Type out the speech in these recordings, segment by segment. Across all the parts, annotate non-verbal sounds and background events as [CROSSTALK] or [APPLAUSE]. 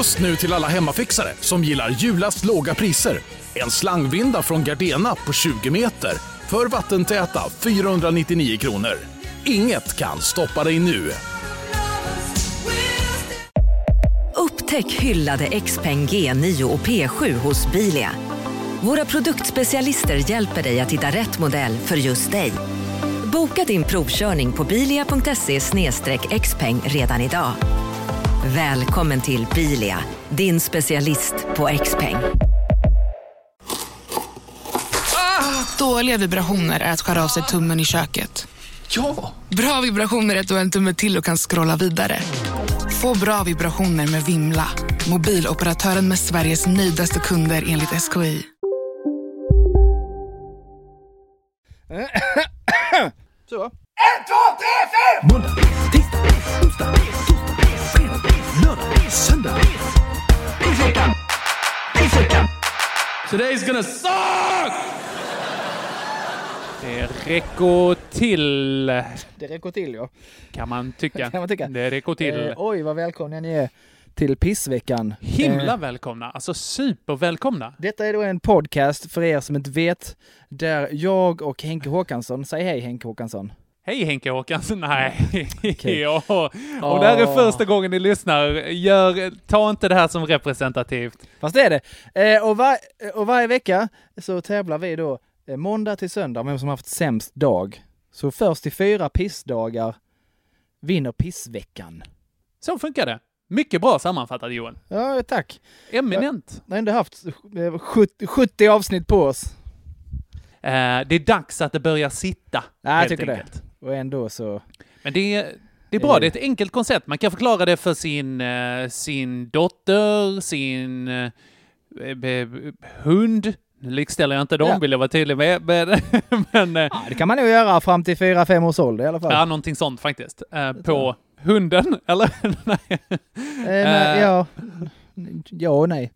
Just nu till alla hemmafixare som gillar julast låga priser. En slangvinda från Gardena på 20 meter för vattentäta 499 kronor. Inget kan stoppa dig nu. Upptäck hyllade XPeng G9 och P7 hos Bilia. Våra produktspecialister hjälper dig att hitta rätt modell för just dig. Boka din provkörning på bilia.se xpeng redan idag. Välkommen till Bilia, din specialist på XPeng. Dåliga vibrationer är att skära av sig tummen i köket. Ja! Bra vibrationer är att du har en tumme till och kan scrolla vidare. Få bra vibrationer med Vimla. Mobiloperatören med Sveriges nöjdaste kunder enligt SKI. [COUGHS] Så. Måndag, tisdag, onsdag, torsdag, fredag, lördag, söndag. Pissveckan! Pissveckan! Today's gonna suck! Det räcker till, Det räcker till ja. kan man tycka. Kan man tycka. Det räcker till. Eh, oj vad välkomna ni är till Pissveckan. Himla Eh, välkomna, alltså supervälkomna. Detta är då en podcast för er som inte vet, där jag och Henke Håkansson, säg hej Henke Håkansson. Hej Henke Håkansson, [LAUGHS] nej. Okej. ja. Och det här är första gången ni lyssnar. Gör, ta inte det här som representativt. Fast det är det. Eh, och, var, och varje vecka så tävlar vi då eh, måndag till söndag, vem som har haft sämst dag. Så först till fyra pissdagar vinner pissveckan. Så funkar det. Mycket bra sammanfattat Johan. Ja, tack. Eminent. Vi har ändå haft eh, 70, 70 avsnitt på oss. Eh, det är dags att det börjar sitta. Ja, jag tycker det. Och ändå så... Men det är, det är bra, Eh. det är ett enkelt koncept. Man kan förklara det för sin, eh, sin dotter, sin eh, hund. Nu likställer jag inte dem, Ja. vill jag vara tydlig med. [LAUGHS] Men, men Ja, det kan man nog göra fram till 4-5 års ålder i alla fall. ja, någonting sånt faktiskt. På hunden, [LAUGHS] eller? Nej. Eh, nej, ja. ja och nej.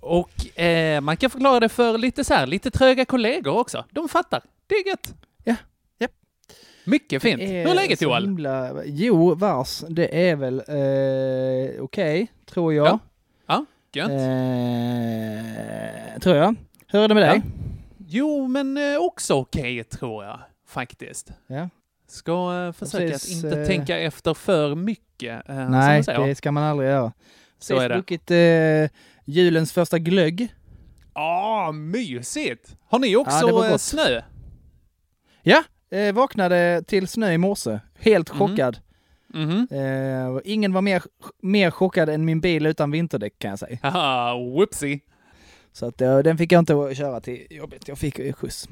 Och eh, man kan förklara det för lite så här, lite tröga kollegor också. De fattar. Det är gött. Ja. Mycket fint. Hur är läget Joel? Himla... Jo, vars. Det är väl eh, okej, tror jag. Ja, Ja, gött. Eh, tror jag. Hur är det med dig? Jo, men eh, också okej tror jag faktiskt. Ja. Ska eh, försöka Precis, att inte eh, tänka efter för mycket. Eh, Nej, det ska man aldrig göra. Så Precis är det. druckit eh, julens första glögg. Ah, mysigt! Har ni också Ja, snö? Ja, eh, vaknade till snö i morse. Helt Mhm. chockad. Mhm. Eh, och ingen var mer, mer chockad än min bil utan vinterdäck kan jag säga. [LAUGHS] Haha, whoopsie. Så att, eh, den fick jag inte köra till jobbet. Jag fick eh, skjuts.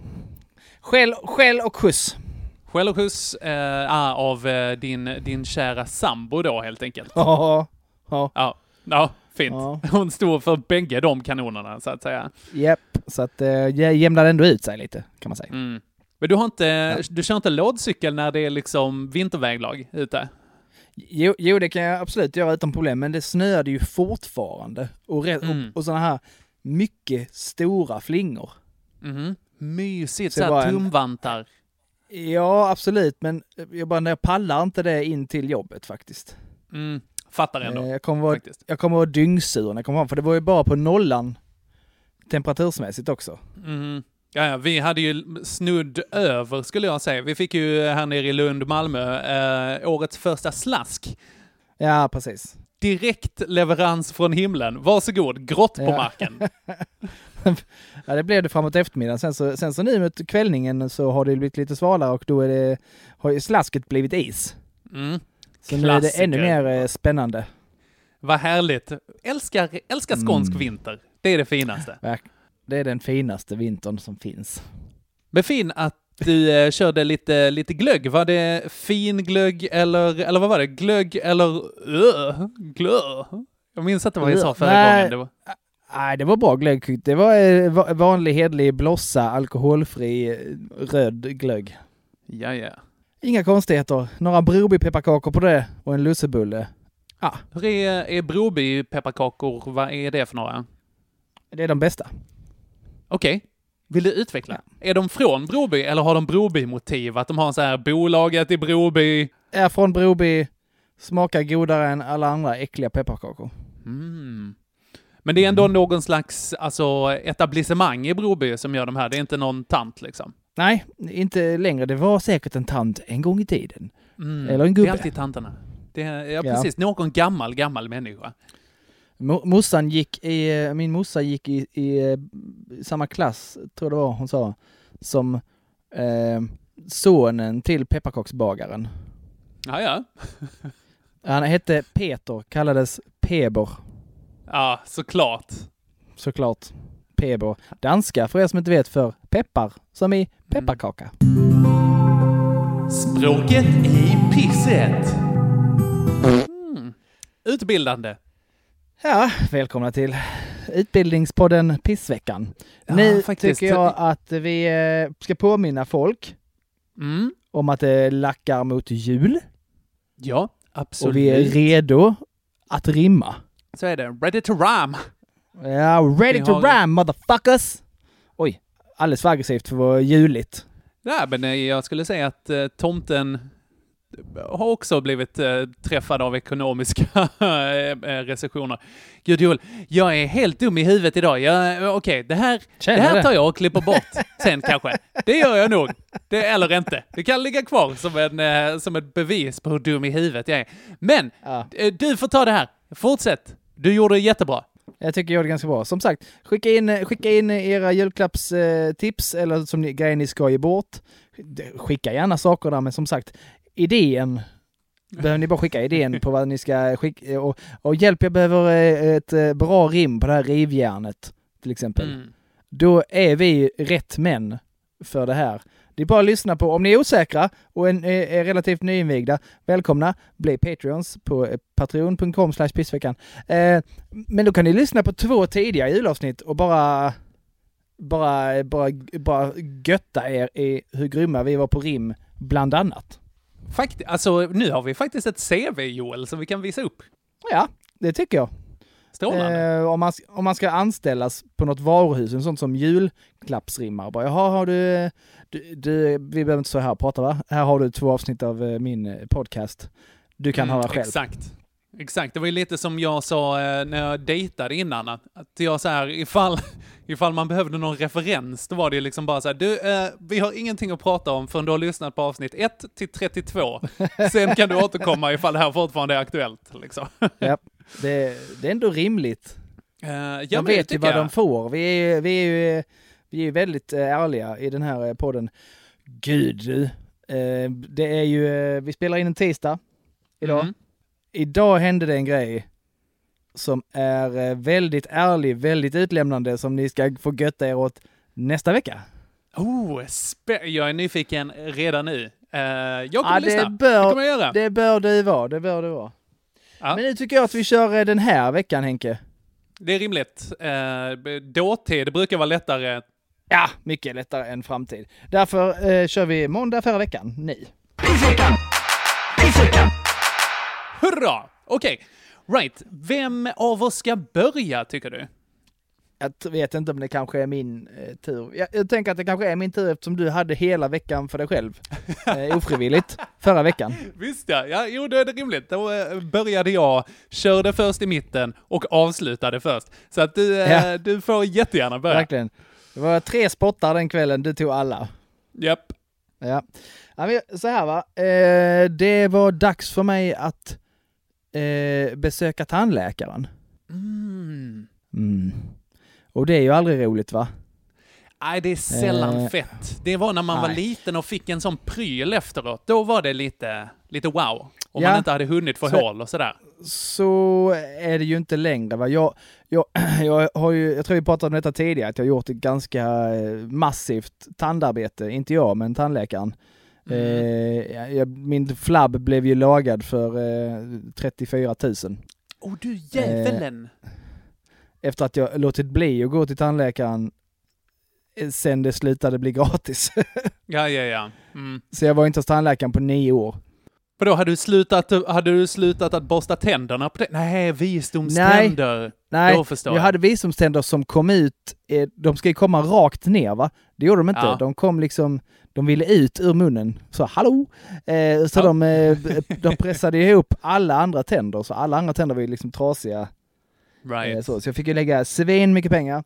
Skäll, skäll och skjuts. Skäll och skjuts eh, ah, av eh, din, din kära sambo då helt enkelt. Ja, ja, Ja, ja fint. ja. [LAUGHS] Hon stod för bägge de kanonerna så att säga. Japp, så att eh, jag jämnade ändå ut sig lite kan man säga. Mm. Men du har inte, du kör inte lådcykel när det är liksom vinterväglag ute? Jo, jo, det kan jag absolut göra utan problem, men det snöade ju fortfarande. Och, Mm. och, och sådana här mycket stora flingor. Mhm. Mysigt, Så såhär var en- tumvantar. Ja, absolut, men jag bara, jag pallar inte det in till jobbet faktiskt. Mm. Fattar ändå, Eh, Jag kommer vara, faktiskt. jag kommer vara dyngsur när jag kommer hem, för det var ju bara på nollan temperatursmässigt också. Mhm. Ja, ja, vi hade ju snudd över skulle jag säga. Vi fick ju här nere i Lund, Malmö, eh, årets första slask. Ja, precis. Direkt leverans från himlen. Varsågod, grått på Ja. marken. [LAUGHS] Ja, det blev det framåt eftermiddagen. Sen så, sen så nu mot kvällningen så har det blivit lite svalare och då är det, har ju slasket blivit is. Mm. Så nu är det ännu mer eh, spännande. Vad härligt. Älskar, älskar skånsk Mm. vinter. Det är det finaste. Verk- Det är den finaste vintern som finns. Men fin att du eh, körde lite, lite glögg. Var det fin glögg eller, eller vad var det? Glögg eller uh, glögg? Jag minns inte vad jag sa förra Nej. gången. Det var, Nej, det var bra glögg. Det var eh, va- vanlig hedlig blossa, alkoholfri eh, röd glögg. ja, ja. Inga konstigheter. Några Broby-pepparkakor på det och en lussebulle. Hur är, är Broby pepparkakor? Vad är det för några? Det är de bästa. Okej. Vill du utveckla? Är de från Broby eller har de Broby-motiv? Att de har så här bolaget i Broby? Är från Broby, smakar godare än alla andra äckliga pepparkakor. Mm. Men det är ändå någon slags alltså, etablissemang i Broby som gör de här. Det är inte någon tant liksom. Nej, inte längre. Det var säkert en tant en gång i tiden. Mm. Eller en Det är gubbe. alltid tanterna. Det är, ja, Ja. precis. Någon gammal, gammal människa. Mo- Morsan gick i, min morsa gick i, i samma klass, tror det var hon sa, som eh, sonen till pepparkaksbagaren. Ja, ja. Han hette Peter, kallades Peber, Ja, såklart. såklart. Peber. Danska, för er som inte vet, för peppar, som i pepparkaka. Språket i pisset. Mm. Utbildande. Ja, välkomna till Utbildningspodden Pissveckan. Ja, nu faktiskt. tycker jag att vi eh, ska påminna folk Mm. om att det lackar mot jul Ja, absolut. och vi är redo att rimma. Så är det. Ready to ram. Ja, ready to ram motherfuckers! Oj, alldeles för aggressivt för att vara juligt. Ja, men eh, jag skulle säga att eh, tomten har också blivit eh, träffad av ekonomiska [LAUGHS] eh, eh, recessioner. Gud Joel, jag är helt dum i huvudet idag. Eh, Okej, det, här, det här tar jag och klipper bort sen kanske. Det gör jag nog. Det, eller inte. Det kan ligga kvar som, en, eh, som ett bevis på hur dum i huvudet jag är. Men Ja. du får ta det här. Fortsätt. Du gjorde det jättebra. Jag tycker jag gjorde ganska bra. Som sagt, skicka in, skicka in era julklappstips eller som ni, grejer ni ska ge bort. Skicka gärna saker där, men som sagt, idén behöver ni bara skicka idén på vad ni ska skicka. Och, och hjälp, jag behöver eh, ett eh, bra rim på det här rivjärnet, till exempel. Mm. Då är vi rätt män för det här. Det är bara att lyssna på, om ni är osäkra och är, är, är relativt nyinvigda, välkomna, bli Patreons på eh, patreon.com slash pissveckan. Eh, men då kan ni lyssna på två tidiga julavsnitt och bara, bara, bara, bara götta er i hur grymma vi var på rim, bland annat. Fakt, alltså, nu har vi faktiskt ett CV, Joel, som vi kan visa upp. Ja, det tycker jag. Strålande. Eh, om, man, om man ska anställas på något varuhus, en sån som julklappsrimmar. Bara, Jaha, har du, du, du... Vi behöver inte så här prata va? Här har du två avsnitt av eh, min eh, podcast. Du kan Mm, höra själv. Exakt. Exakt, det var ju lite som jag sa eh, när jag dejtade innan, att jag så här, ifall, [LAUGHS] ifall man behövde någon referens, då var det liksom bara så här, du, eh, vi har ingenting att prata om förrän du har lyssnat på avsnitt 1 till 32. [LAUGHS] Sen kan du återkomma ifall det här fortfarande är aktuellt. Liksom. [LAUGHS] Ja, det, det är ändå rimligt. Eh, ja, de vet ju vad jag. de får. Vi är, vi är ju vi är ju väldigt eh, ärliga i den här eh, podden. Gud du. Det är ju, vi spelar in en tisdag idag. Mm. Idag hände det en grej som är eh, väldigt ärlig, väldigt utlämnande som ni ska få götta er åt nästa vecka. Oh, jag är nyfiken redan nu. Eh, jag kommer Ja, lyssna. det, bör, det kommer jag göra. det bör du vara, det bör du vara. Ja. Men nu tycker jag att vi kör eh, den här veckan Henke. Det är rimligt. Eh, dåtid brukar vara lättare. Ja, mycket lättare än framtid. Därför eh, kör vi måndag förra veckan, ni. Pissveckan! Pissveckan! Hurra! Okej, right. Vem av oss ska börja, tycker du? Jag vet inte om det kanske är min eh, tur. Jag, jag tänker att det kanske är min tur eftersom du hade hela veckan för dig själv. [LAUGHS] Eh, ofrivilligt. Förra veckan. Visst ja, ja jo då är det rimligt. Då eh, började jag, körde först i mitten och avslutade först. Så att du, eh, Ja. du får jättegärna börja. Verkligen. Det var tre spottar den kvällen, du tog alla. Japp. Ja. så här va. Eh, det var dags för mig att eh, besöka tandläkaren. Mm. Mm. Och det är ju aldrig roligt va? Nej, det är sällan Eh, fett. Det var när man var nej. liten och fick en sån pryl efteråt. Då var det lite, lite wow. Om Ja. man inte hade hunnit få Så- hål och sådär. så är det ju inte längre. Va? Jag, jag, [CLEARS THROAT] jag, har ju, jag tror vi pratade om detta tidigare, att jag har gjort ett ganska eh, massivt tandarbete. Inte jag, men tandläkaren. Mm. Eh, min flabb blev ju lagad för eh, 34 000. Åh oh, du djävulen! Efter att jag låtit bli att gå till tandläkaren eh, sen det slutade bli gratis. [LAUGHS] Ja, ja, ja. Mm. så jag var inte hos tandläkaren på nio år. Vadå, hade du slutat, hade du slutat att borsta tänderna på det? Nej, visdomständer. Nej, Då förstår jag jag. hade visdomständer som kom ut, eh, de ska ju komma rakt ner va? Det gjorde de inte. Ja. De kom liksom, de ville ut ur munnen. Så hallå! Eh, så Ja. de, eh, [LAUGHS] de pressade ihop alla andra tänder, så alla andra tänder var ju liksom trasiga Eh, Right. Så, så jag fick ju lägga svin mycket pengar.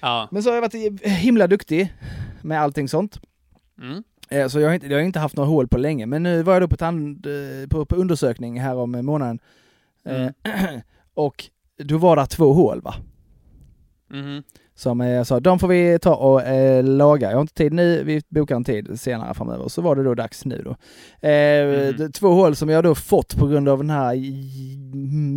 Ja. Men så har jag varit himla duktig med allting sånt. Mm. Eh, Så jag har, inte, jag har inte haft några hål på länge, men nu var jag då på, tand, eh, på, på undersökning här om månaden. Eh, [CLEARS THROAT] och då var det två hål va? Mhm. Som jag sa, de får vi ta och eh, laga. Jag har inte tid nu, vi bokar en tid senare framöver. Så var det då dags nu då. Eh, det- Två hål som jag då fått på grund av den här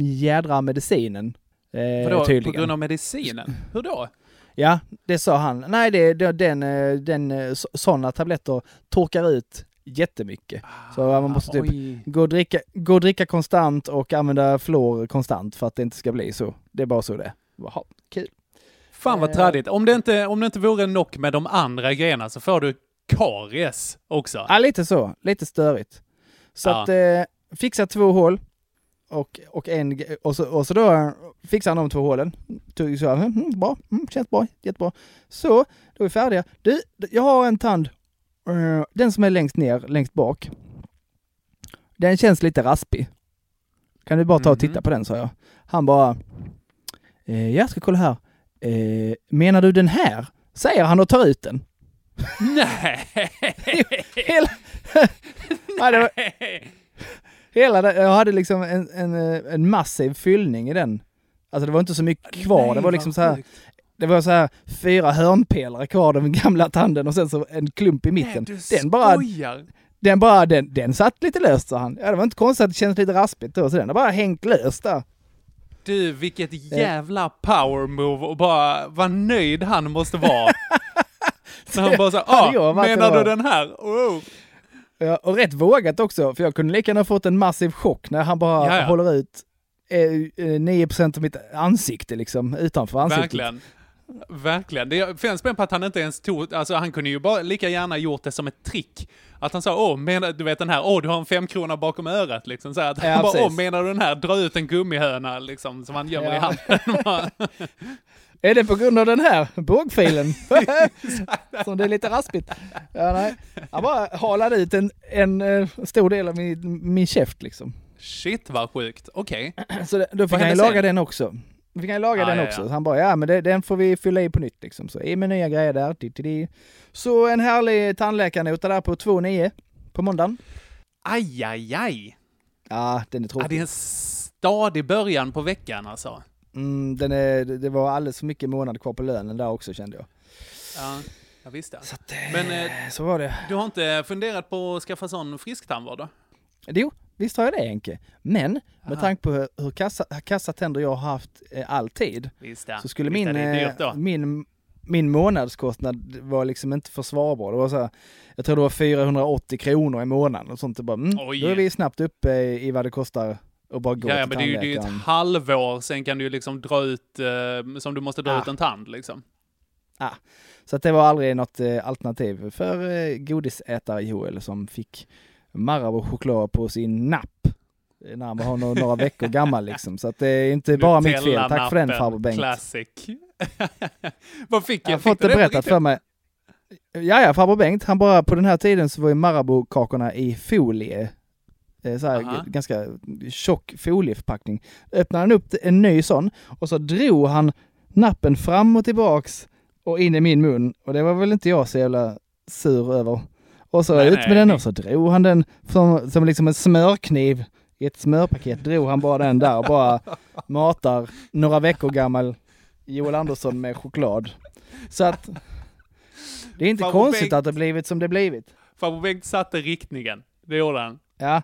jädra medicinen. Eh, Vadå, på tydligen. grund av medicinen? [CLEARS THROAT] Hur då? Ja, det sa han. Nej, det, det, den, eh, den, eh, så- sådana tabletter torkar ut jättemycket. Så man måste typ Oj. gå och, dricka, gå och dricka konstant och använda fluor konstant för att det inte ska bli så. Det är bara så det är. Jaha, kul. Fan vad Eh. trädigt. Om det, inte, om det inte vore nog med de andra grejerna så får du karies också. Ja, lite så. Lite störigt. Så Ja. att eh, fixa två hål och, och en och så, och så då fixar han de två hålen. Tog så, här, mm, bra, mm, känns bra, jättebra. Så, då är vi färdiga. Du, jag har en tand, eh, den som är längst ner, längst bak. Den känns lite raspig. Kan du bara ta och titta Mhm. på den, sa jag. Han bara, eh, jag ska kolla här. Eh, menar du den här? Säger han och tar ut den. Nej! [LAUGHS] Hela, [LAUGHS] var, hela det, jag hade liksom en, en, eh, en massiv fyllning i den. Alltså det var inte så mycket kvar. Nej, det var liksom så här, det var så här fyra hörnpelare kvar den gamla tanden och sen så en klump i mitten. Nej, Den bara, skojar. den bara, den, den satt lite löst sa han. Ja det var inte konstigt att det kändes lite raspigt då, så den har bara hängt löst där. Du, vilket jävla power move och bara vad nöjd han måste vara. [LAUGHS] När han bara så jag ah, menar du det var." den här? Oh. Ja, och rätt vågat också, för jag kunde lika gärna fått en massiv chock när han bara Ja, ja. håller ut eh, eh, 9% av mitt ansikte liksom, utanför ansiktet. Verkligen. Verkligen. Det finns spänn på att han inte ens tog, alltså han kunde ju bara lika gärna gjort det som ett trick. Att han sa, åh, menar, du vet den här, åh, du har en femkrona bakom örat, liksom. Så här, att Ja, han bara, precis. åh, menar du den här, dra ut en gummihöna, liksom, som han gömmer i Ja. handen. [LAUGHS] [LAUGHS] [LAUGHS] Är det på grund av den här bågfilen? [LAUGHS] [LAUGHS] Som det är lite raspigt. Ja, nej. Han bara halade ut en, en eh, stor del av min, min käft liksom. Shit vad sjukt. Okej. [CLEARS THROAT] Så det, då fick han ju laga den också. Då fick han laga Ja, den ja, också. ja. Så han bara, ja men det, den får vi fylla i på nytt liksom. Så i med nya grejer där. Di, di, di. Så en härlig tandläkarnota där på 2,9 på måndagen. Aj, aj, aj. Ja, den är Ja, tråkig. det är en stadig början på veckan alltså. Mm, den är, det var alldeles för mycket månad kvar på lönen där också kände jag. Ja, jag visste. Så, att, eh, Men eh, så var det. du har inte funderat på att skaffa sån frisktandvård då? Jo, visst har jag det Henke. Men med Aha. tanke på hur, hur kassa, kassa tänder jag har haft eh, alltid Visst ja. så skulle Visst min, eh, min, min månadskostnad var liksom inte försvarbar. Det var så här, jag tror det var 480 kronor i månaden och sånt. Bara, mm, då är vi snabbt uppe i, i vad det kostar att bara gå Ja, ja, till men det är ju det är ett halvår, sen kan du ju liksom dra ut, eh, som du måste dra Ah. ut en tand liksom. Så att det var aldrig något eh, alternativ för eh, godisätare Joel som fick Marabou choklad på sin napp. eh, När han var några, några veckor gammal liksom. Så att det är inte bara mitt fel. Tack för den farbror Bengt. Classic. [LAUGHS] Vad fick Jag har Fick fått det berättat för mig. Ja, ja, farbror Bengt, han bara på den här tiden så var ju Marabou-kakorna i folie. Eh, Så här, ganska tjock folieförpackning. Öppnade han upp en ny sån och så drog han nappen fram och tillbaks och in i min mun. Och det var väl inte jag så jävla sur över. Och så Nej, ut nej, med den det- och så drog han den som, som liksom en smörkniv i ett smörpaket. Drog han bara den där och bara [LAUGHS] matar några veckor gammal Joel Andersson med choklad. Så att det är inte Farbror konstigt Bengt. att det blivit som det blivit. Farbror Bengt satte riktningen. Det gjorde han. Ja,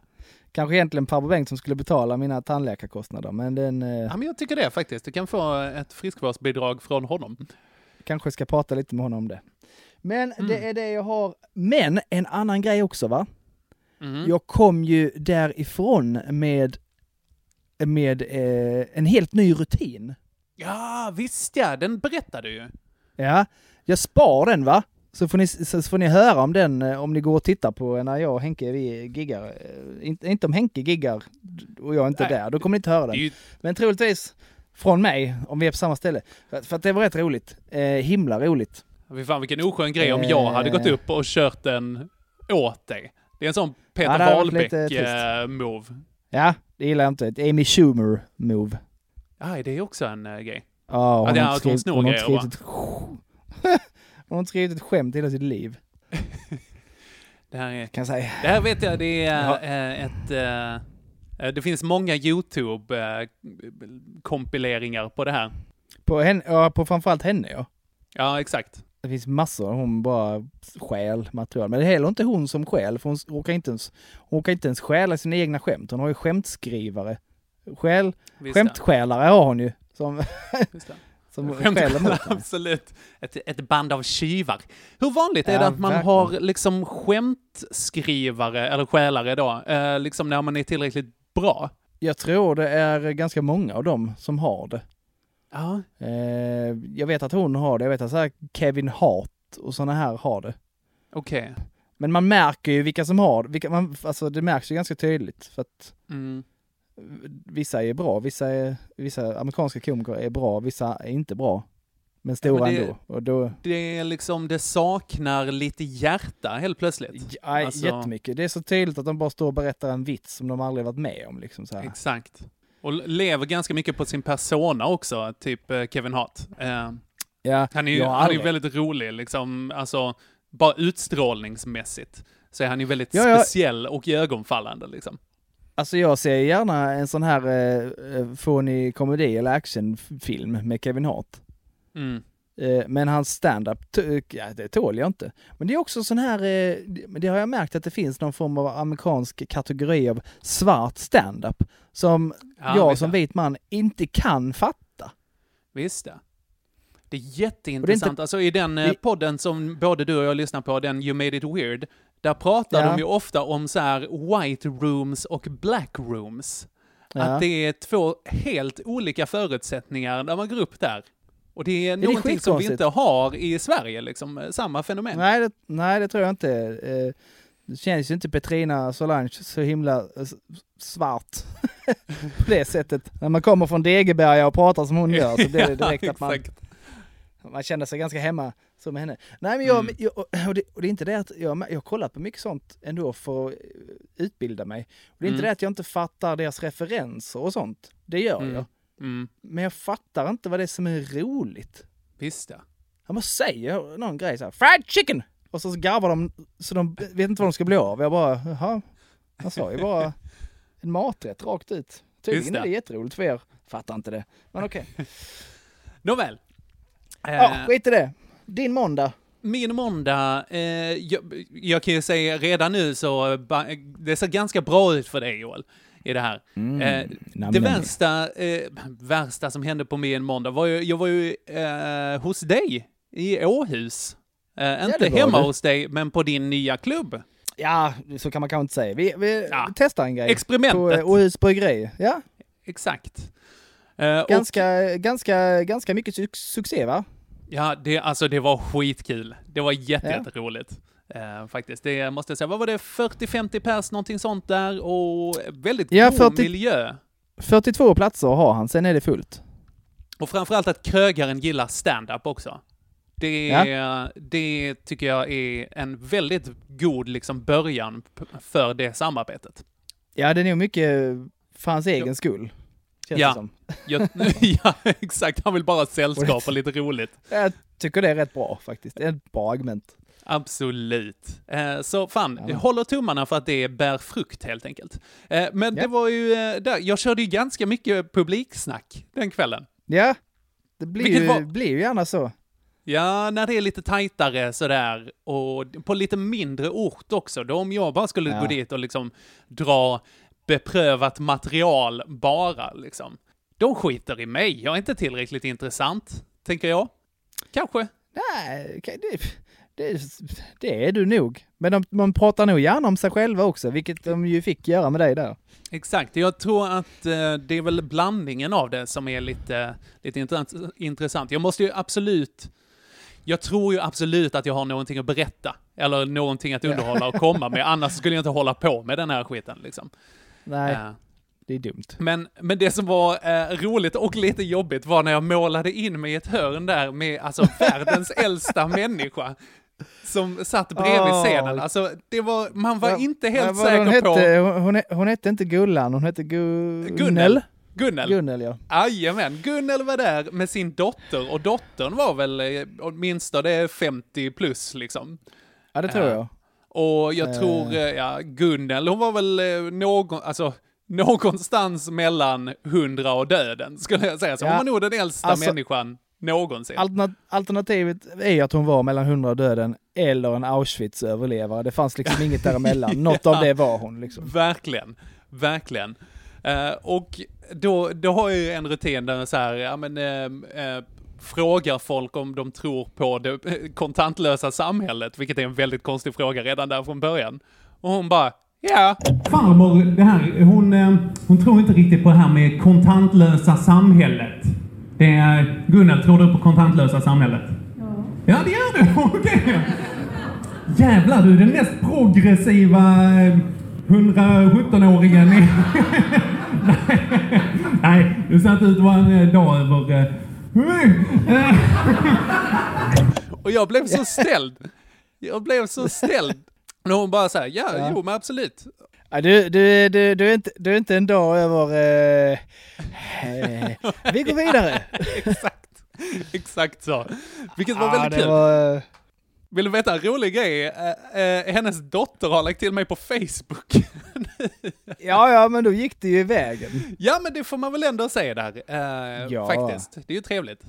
kanske egentligen farbror Bengt som skulle betala mina tandläkarkostnader, men den eh, Ja, men jag tycker det faktiskt. Du kan få ett friskvårdsbidrag från honom. kanske ska prata lite med honom om det. Men Mm. det är det jag har. Men en annan grej också va? Mhm. Jag kom ju därifrån med, med eh, en helt ny rutin. Ja, visst ja. Den berättade du ju. Ja, jag spar den va? Så får, ni, så får ni höra om den eh, om ni går och tittar på när jag och Henke vi giggar. Eh, Inte, inte om Henke giggar och jag är inte Nej. där, då kommer ni inte höra den. ju Men troligtvis från mig, om vi är på samma ställe. För, att det var rätt roligt. Eh, himla roligt. Fy fan vilken oskön grej om jag hade gått Eh. upp och kört den åt dig. Det är en sån Peter Ja, Wahlbeck-move. Ja, det gillar jag inte. Ett Amy Schumer move. Ja, det är också en uh, grej. Ja, hon att hon skrivit, hon inte skrivit ett Hon har inte skrivit ett skämt hela sitt liv, [LAUGHS] Det här, är, kan jag säga. det här vet jag, det är eh, ett... eh, det finns många YouTube-kompileringar på det här. På, henne, ja, på framförallt henne ja. Ja, exakt. Det finns massor, hon bara stjäl material. Men det är heller inte hon som stjäl, för hon råkar inte ens, hon råkar inte ens stjäla sina egna skämt. Hon har ju skämtskrivare. Skäl, skämtstjälare har hon ju, som. Som stjäler mot. [LAUGHS] Absolut. Ett, ett band av tjuvar. Hur vanligt är Ja, det att man verkligen. har liksom skämtskrivare, eller stjälare då, eh, liksom när man är tillräckligt bra? Jag tror det är ganska många av dem som har det. Ja, Eh, jag vet att hon har det, jag vet att så här Kevin Hart och sådana här har det. okej. Men man märker ju vilka som har det. Vilka, man, alltså det märks ju ganska tydligt för att Mm. Vissa är bra, vissa, är, vissa amerikanska komiker är bra, vissa är inte bra. Men stora men det- ändå. Och då, Det är liksom, det saknar lite hjärta helt plötsligt. ja, Alltså- jättemycket. Det är så tydligt att de bara står och berättar en vits som de aldrig varit med om. Liksom så här. Exakt. Och lever ganska mycket på sin persona också, typ eh, Kevin Hart. Eh, Ja, han är ju han är väldigt rolig, liksom, alltså, bara utstrålningsmässigt. Så är han ju väldigt Ja, ja. speciell och iögonfallande liksom. Alltså jag ser gärna en sån här eh, eh, fånig komedi eller actionfilm med Kevin Hart. Mm. Eh, men hans stand-up, t- ja, det tål jag inte. Men det är också sån här, eh, det har jag märkt att det finns någon form av amerikansk kategori av svart stand-up som Ja, jag som det. vit man inte kan fatta. Visst det. Det är jätteintressant. alltså i den eh, det- podden som både du och jag lyssnar på, den You Made It Weird, där pratar Ja. de ju ofta om så här white rooms och black rooms. Ja. Att det är två helt olika förutsättningar när man går upp där. Och det är det någonting som vi inte har i Sverige, liksom, eh, samma fenomen. Nej det, nej, det tror jag inte. Eh, det känns ju inte Petrina Solange så himla eh, svart [LAUGHS] på det sättet. När man kommer från Degeberga och pratar som hon gör så blir det [LAUGHS] direkt Ja, att man. Man känner sig ganska hemma som henne. Nej men jag, Mm. jag och, det, och det är inte det att jag, jag har kollat på mycket sånt ändå för att eh, utbilda mig. Och det är inte Mm. det att jag inte fattar deras referenser och sånt. Det gör Mm. jag. Mm. Men jag fattar inte vad det är som är roligt. Visst ja. Han bara säger någon grej så här, fried chicken! Och så garvar de så de vet inte vad de ska bli av. Jag bara, jaha. Han sa ju bara en maträtt rakt ut. Tydligen är det. jätteroligt för er. Fattar inte det. Men okej. [LAUGHS] Nåväl. Eh, Ja, skit i det. Din måndag. Min måndag, eh, jag, jag kan ju säga redan nu så det ser ganska bra ut för dig Joel, i det här. Eh, Nam, det nam, värsta, eh, värsta som hände på min måndag var ju, jag var ju eh, hos dig i Åhus. Eh, inte det var hemma du. hos dig, men på din nya klubb. Ja, så kan man kanske inte säga. Vi, vi Ja. testar en grej. På Experimentet. eh, Åhus bryggeri. Ja, Exakt. Eh, och, ganska, ganska, ganska mycket su succé va? Ja, det, alltså det var skitkul. Det var jätte, Ja. jätteroligt. Eh, faktiskt. Det måste jag säga. Vad var det? 40-50 pers, någonting sånt där. Och väldigt Ja, god 40 miljö. 42 platser har han, sen är det fullt. Och framförallt att krögaren gillar stand-up också. Det, det tycker jag är en väldigt god liksom början för det samarbetet. Ja, det är nog mycket för hans egen skull. Känns Ja. det som. [LAUGHS] Jag, [LAUGHS] ja, exakt. Han vill bara ha sällskap och lite roligt. [LAUGHS] Jag tycker det är rätt bra faktiskt. Det är ett bra argument. Absolut. Eh, så fan, Ja. jag håller tummarna för att det bär frukt helt enkelt. Eh, men Ja. det var ju, eh, där, jag körde ju ganska mycket publiksnack den kvällen. Ja, det blir Vilket ju, var- blir ju gärna så. Ja, när det är lite tajtare sådär och på lite mindre ort också. Då om jag bara skulle Ja. gå dit och liksom dra beprövat material bara liksom. De skiter i mig. Jag är inte tillräckligt intressant, tänker jag. Kanske. Nej, det, det, det är du nog. Men de, man pratar nog gärna om sig själva också, vilket de ju fick göra med dig där. Exakt. Jag tror att eh, det är väl blandningen av det som är lite, lite intressant. Jag måste ju absolut jag tror ju absolut att jag har någonting att berätta. Eller någonting att underhålla och komma med. Annars skulle jag inte hålla på med den här skiten liksom. Nej, Eh, det är dumt. Men, men det som var eh, roligt och lite jobbigt var när jag målade in mig i ett hörn där med alltså [LAUGHS] världens äldsta människa. Som satt bredvid Åh. scenen. Alltså, det var, man var Ja, inte helt var säker hon på... hette? Hon, hon, he- hon hette inte Gullan, hon hette Gu... Gunnel. Gunnel. Gunnel ja. Jajamän, Gunnel var där med sin dotter och dottern var väl eh, åtminstone 50 plus liksom. Ja, det tror Ja. jag. Och jag Eh. tror, eh, ja, Gunnel, hon var väl eh, någon, alltså, någonstans mellan 100 och döden, skulle jag säga. Så Ja. hon var nog den äldsta Alltså- människan någonsin. Alterna- alternativet är att hon var mellan 100 och döden eller en Auschwitz-överlevare. Det fanns liksom inget däremellan. [LAUGHS] Något Ja. av det var hon liksom. Verkligen, verkligen. Eh, och då, då har jag ju en rutin där så här, ja men, eh, eh, frågar folk om de tror på det eh, [LAUGHS] kontantlösa samhället, vilket är en väldigt konstig fråga redan där från början. Och hon bara, ja, Farmor, det här, hon, eh, hon tror inte riktigt på det här med kontantlösa samhället. Det är, Gunnel, tror du på kontantlösa samhället? Ja. Ja, det gör du! [LAUGHS] Okej. Jävlar, du är den mest progressiva eh, 117-åringen i... Nej, [LAUGHS] Nej, du ser inte ut att vara en eh, dag över... [LAUGHS] och jag blev så ställd. Jag blev så ställd. Och hon bara så här, ja, Ja. jo men absolut. Ja, du, du, du, du, är inte, du är inte en dag över... Eh, eh, vi går vidare. [LAUGHS] Exakt. Exakt så. Vilket var Ja, väldigt kul. var, eh, Vill du veta en rolig grej? Eh, eh, hennes dotter har lagt till mig på Facebook. [LAUGHS] ja, ja, men då gick det ju i vägen. ja, men det får man väl ändå säga där. Eh, Ja. Faktiskt. Det är ju trevligt.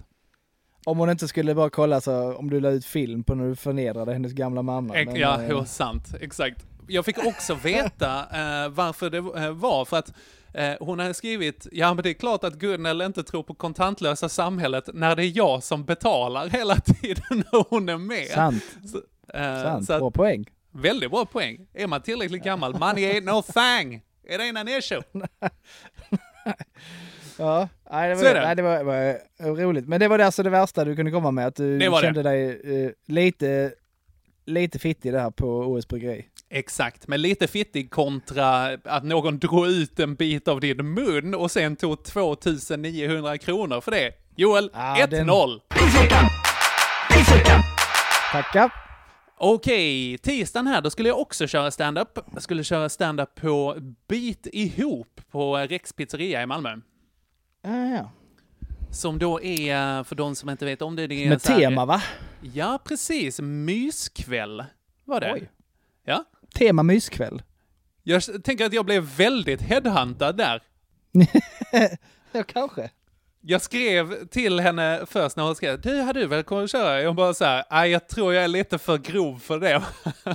Om hon inte skulle bara kolla så om du la ut film på när du förnedrade hennes gamla mamma. Ex- men, ja, eh, sant. Exakt. Jag fick också veta eh, varför det eh, var, för att eh, hon hade skrivit, ja men det är klart att Gunnel inte tror på kontantlösa samhället när det är jag som betalar hela tiden [LAUGHS] när hon är med. Sant, Så, eh, sant. så att, Bra poäng. väldigt bra poäng. Är man tillräckligt gammal, money ain't no thang. It ain't an issue. Ja, nej, det var, det. nej, det var, var roligt. Men det var det alltså det värsta du kunde komma med, att du var det. kände dig eh, lite, lite fittig där på OS Bryggeri. Exakt, men lite fittig kontra att någon drog ut en bit av din mun och sen tog 2900 kronor för det. Joel, Ah, 1-0. Tackar! Okej, tisdagen här, då skulle jag också köra stand-up. Jag skulle köra stand-up på Bit ihop på Rex pizzeria i Malmö. Ja, ja. Som då är, för de som inte vet om det, det är Med här- tema va? Ja, precis. Myskväll var det. Oj. Ja. Tema myskväll. Jag tänker att jag blev väldigt headhuntad där. [LAUGHS] Ja, kanske. Jag skrev till henne först när hon skrev, du, har du väl kommit att köra? Jag bara så här, jag tror jag är lite för grov för det.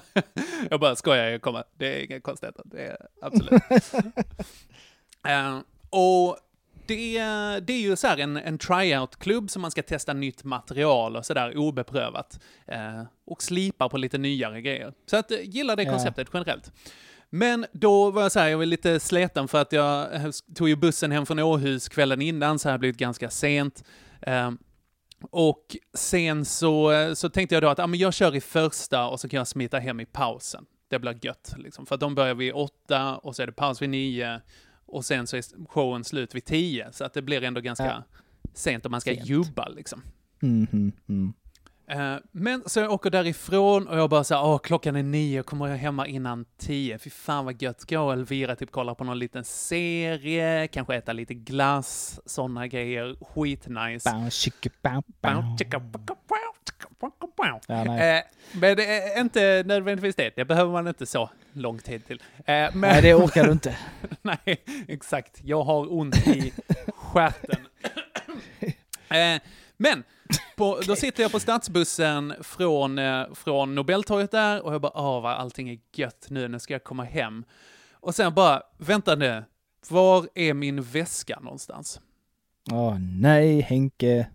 [LAUGHS] jag bara skojar, jag kommer. Det är inga konstigheter. Det är absolut. [LAUGHS] Eh, och det, är- det är ju så här en, en tryout-klubb som man ska testa nytt material och sådär obeprövat. Eh, och slipa på lite nyare grejer. Så att, eh, gillar det Ja. konceptet generellt. Men då var jag så här, jag var lite sleten för att jag eh, tog ju bussen hem från Åhus kvällen innan, så här blivit ganska sent. Eh, och sen så, eh, så tänkte jag då att ah, men jag kör i första och så kan jag smita hem i pausen. Det blir gött, liksom. För att de börjar vid åtta och så är det paus vid nio och sen så är showen slut vid tio. Så att det blir ändå ganska Ja. sent om man ska Sent. jobba liksom. Mhm, mm. Eh, Men så jag åker därifrån och jag bara så här, åh klockan är nio, kommer jag hemma innan tio? Fy fan vad gött, gå och Elvira typ kolla på någon liten serie, kanske äta lite glass, sådana grejer, skitnice. Bow, chicka, bow, bow. Ja. Eh, Men det är inte nödvändigtvis det, det behöver man inte så lång tid till. Eh, Men, Nej, det orkar du inte. [LAUGHS] Nej, exakt. Jag har ont i stjärten. [LAUGHS] eh, men, på, då sitter jag på stadsbussen från, eh, från Nobeltorget där och jag bara, åh vad allting är gött nu, nu ska jag komma hem. Och sen bara, vänta nu, var är min väska någonstans? Åh nej, Henke.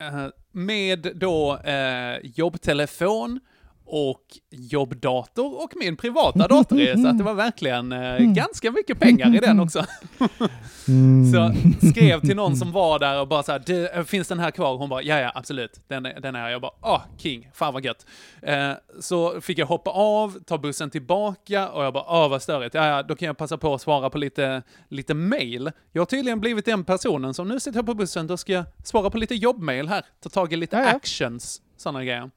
Eh, med då eh, jobbtelefon och jobbdator och min privata dator i, så att det var verkligen eh, ganska mycket pengar i den också. Mm. Så skrev till någon som var där och bara så här, "Du, eh, finns den här kvar? Hon bara, ja ja absolut, den är, den är jag bara, ah, king, fan vad gött. Eh, så fick jag hoppa av, ta bussen tillbaka och jag bara, ah vad störigt, ja ja, då kan jag passa på att svara på lite, lite mail. Jag har tydligen blivit den personen som nu sitter jag på bussen, då ska jag svara på lite jobbmail här, ta tag i lite Ja, ja. actions, sådana grejer.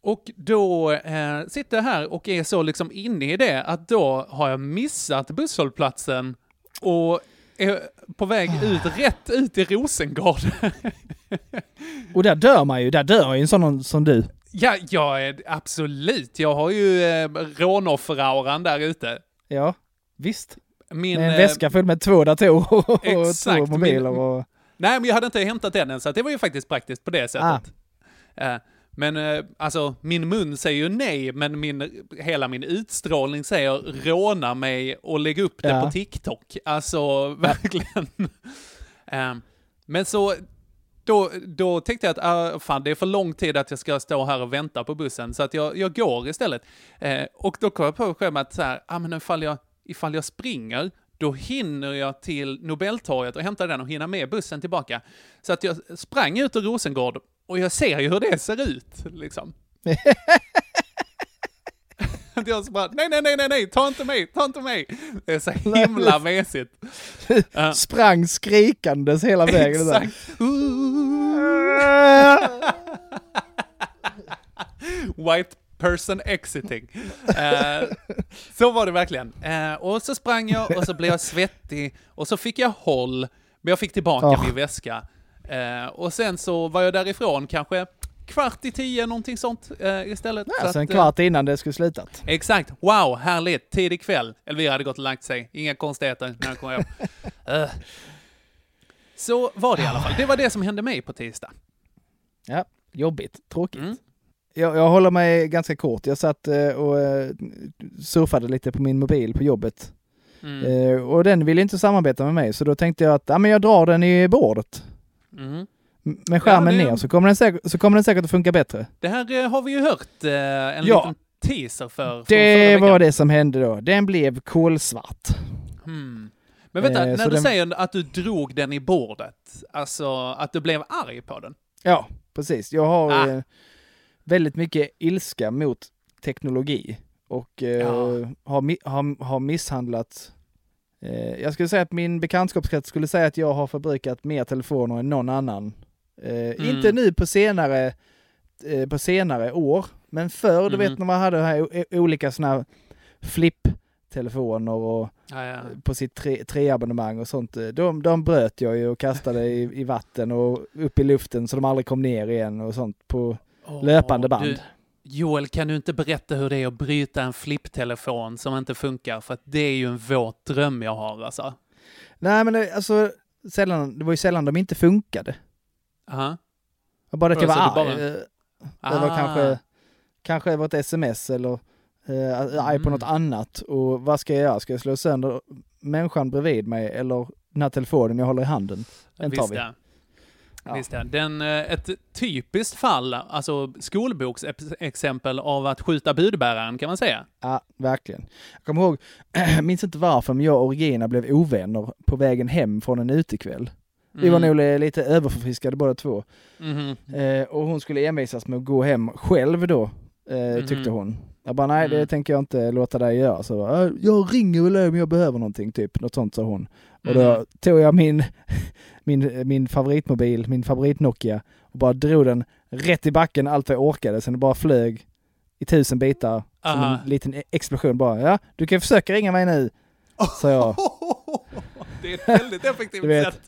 Och då eh, sitter jag här och är så liksom inne i det att då har jag missat busshållplatsen och är på väg ut, rätt ut i Rosengård. [LAUGHS] Och där dör man ju, där dör ju en sån som du. ja, är absolut. Jag har ju eh, rånofferauran där ute. Ja, visst. Min, Med en eh, väska full med två datorer och Exakt, två mobiler och... Nej, men jag hade inte hämtat den än, så det var ju faktiskt praktiskt på det sättet. Eh, men eh, alltså, min mun säger ju nej, men min, hela min utstrålning säger råna mig och lägg upp det Ja. på TikTok. Alltså, verkligen. [LAUGHS] Eh, men så, då, då tänkte jag att ah, fan, det är för lång tid att jag ska stå här och vänta på bussen, så att jag, jag går istället. Eh, och då kom jag på själv att så här, ah, men ifall jag, ifall jag springer, då hinner jag till Nobeltorget och hämtar den och hinner med bussen tillbaka. Så att jag sprang ut ur Rosengård och jag ser ju hur det ser ut, liksom. [LAUGHS] [LAUGHS] Att jag så bara, nej, nej, nej, nej, nej, ta inte mig, ta inte mig. Det är så himla mesigt. [LAUGHS] Ja. Sprang skrikandes hela vägen. Exakt. White person exiting. Eh, så var det verkligen. Eh, och så sprang jag och så blev jag svettig och så fick jag håll, men jag fick tillbaka Oh. min väska. Eh, och sen så var jag därifrån kanske kvart i tio, någonting sånt eh, istället. Så Alltså en eh, kvart innan det skulle slutat. Exakt. Wow, härligt. Tidig kväll. Elvira hade gått och lagt sig. Inga konstigheter när jag kom hem. [LAUGHS] Eh. Så var det i alla fall. Det var det som hände mig på tisdag. Ja, jobbigt. Tråkigt. Mm. Jag, jag håller mig ganska kort. Jag satt eh, och surfade lite på min mobil på jobbet. Mm. Och den ville inte samarbeta med mig, så då tänkte jag att ja, men jag drar den i bordet. Mm. Med skärmen Ja, det- ner så kommer, den säkert, så kommer den säkert att funka bättre. Det här eh, har vi ju hört eh, en Ja. liten teaser för. Det var det som hände då. Den blev kolsvart. Hmm. Men vänta, Eh, när du den- säger att du drog den i bordet, alltså att du blev arg på den? Ja, precis. Jag har Ah. eh, väldigt mycket ilska mot teknologi och eh, Ja. har, har, har misshandlat eh, jag skulle säga att min bekantskapskrets skulle säga att jag har förbrukat mer telefoner än någon annan. Eh, Mm. Inte nu på senare, eh, på senare år, men förr, du Mhm. vet när man hade de här olika sådana flip-telefoner och Ja, ja. på sitt tre, treabonnemang och sånt. eh, De, de bröt jag ju och kastade i, i vatten och upp i luften så de aldrig kom ner igen och sånt på Åh, löpande band. Du, Joel, kan du inte berätta hur det är att bryta en flipptelefon som inte funkar? För att det är ju en våt dröm jag har alltså. Nej men det, alltså, sällan, det var ju sällan de inte funkade. Aha. Var bara att jag var det arg. bara- eh, Ah. kanske, kanske över ett sms eller eh, arg på Mm. något annat. Och vad ska jag göra? Ska jag slå sönder människan bredvid mig eller den här telefonen jag håller i handen? Den tar Visst vi. det. Ja. Visst det. Den, eh, ett typiskt fall, alltså skolboksexempel av att skjuta budbäraren kan man säga. Ja, verkligen. Jag kommer ihåg, jag [CLEARS THROAT] minns inte varför, men jag och Regina blev ovänner på vägen hem från en utekväll. Vi var Mm. nog lite överförfriskade båda två. Mhm. Eh, och hon skulle envisas med att gå hem själv då, eh, tyckte Mhm. hon. Jag bara, nej det Mm. tänker jag inte låta dig göra. Så "Äh, jag ringer väl om jag behöver någonting, typ. Något sånt sa hon. Och då Mhm. tog jag min, [LAUGHS] min, min favoritmobil, min favorit Nokia, och bara drog den rätt i backen allt vad jag orkade. Sen det bara flög i tusen bitar som en liten explosion bara. Ja, du kan försöka ringa mig nu, sa jag. [LAUGHS] Det är ett väldigt effektivt [LAUGHS] vet. sätt.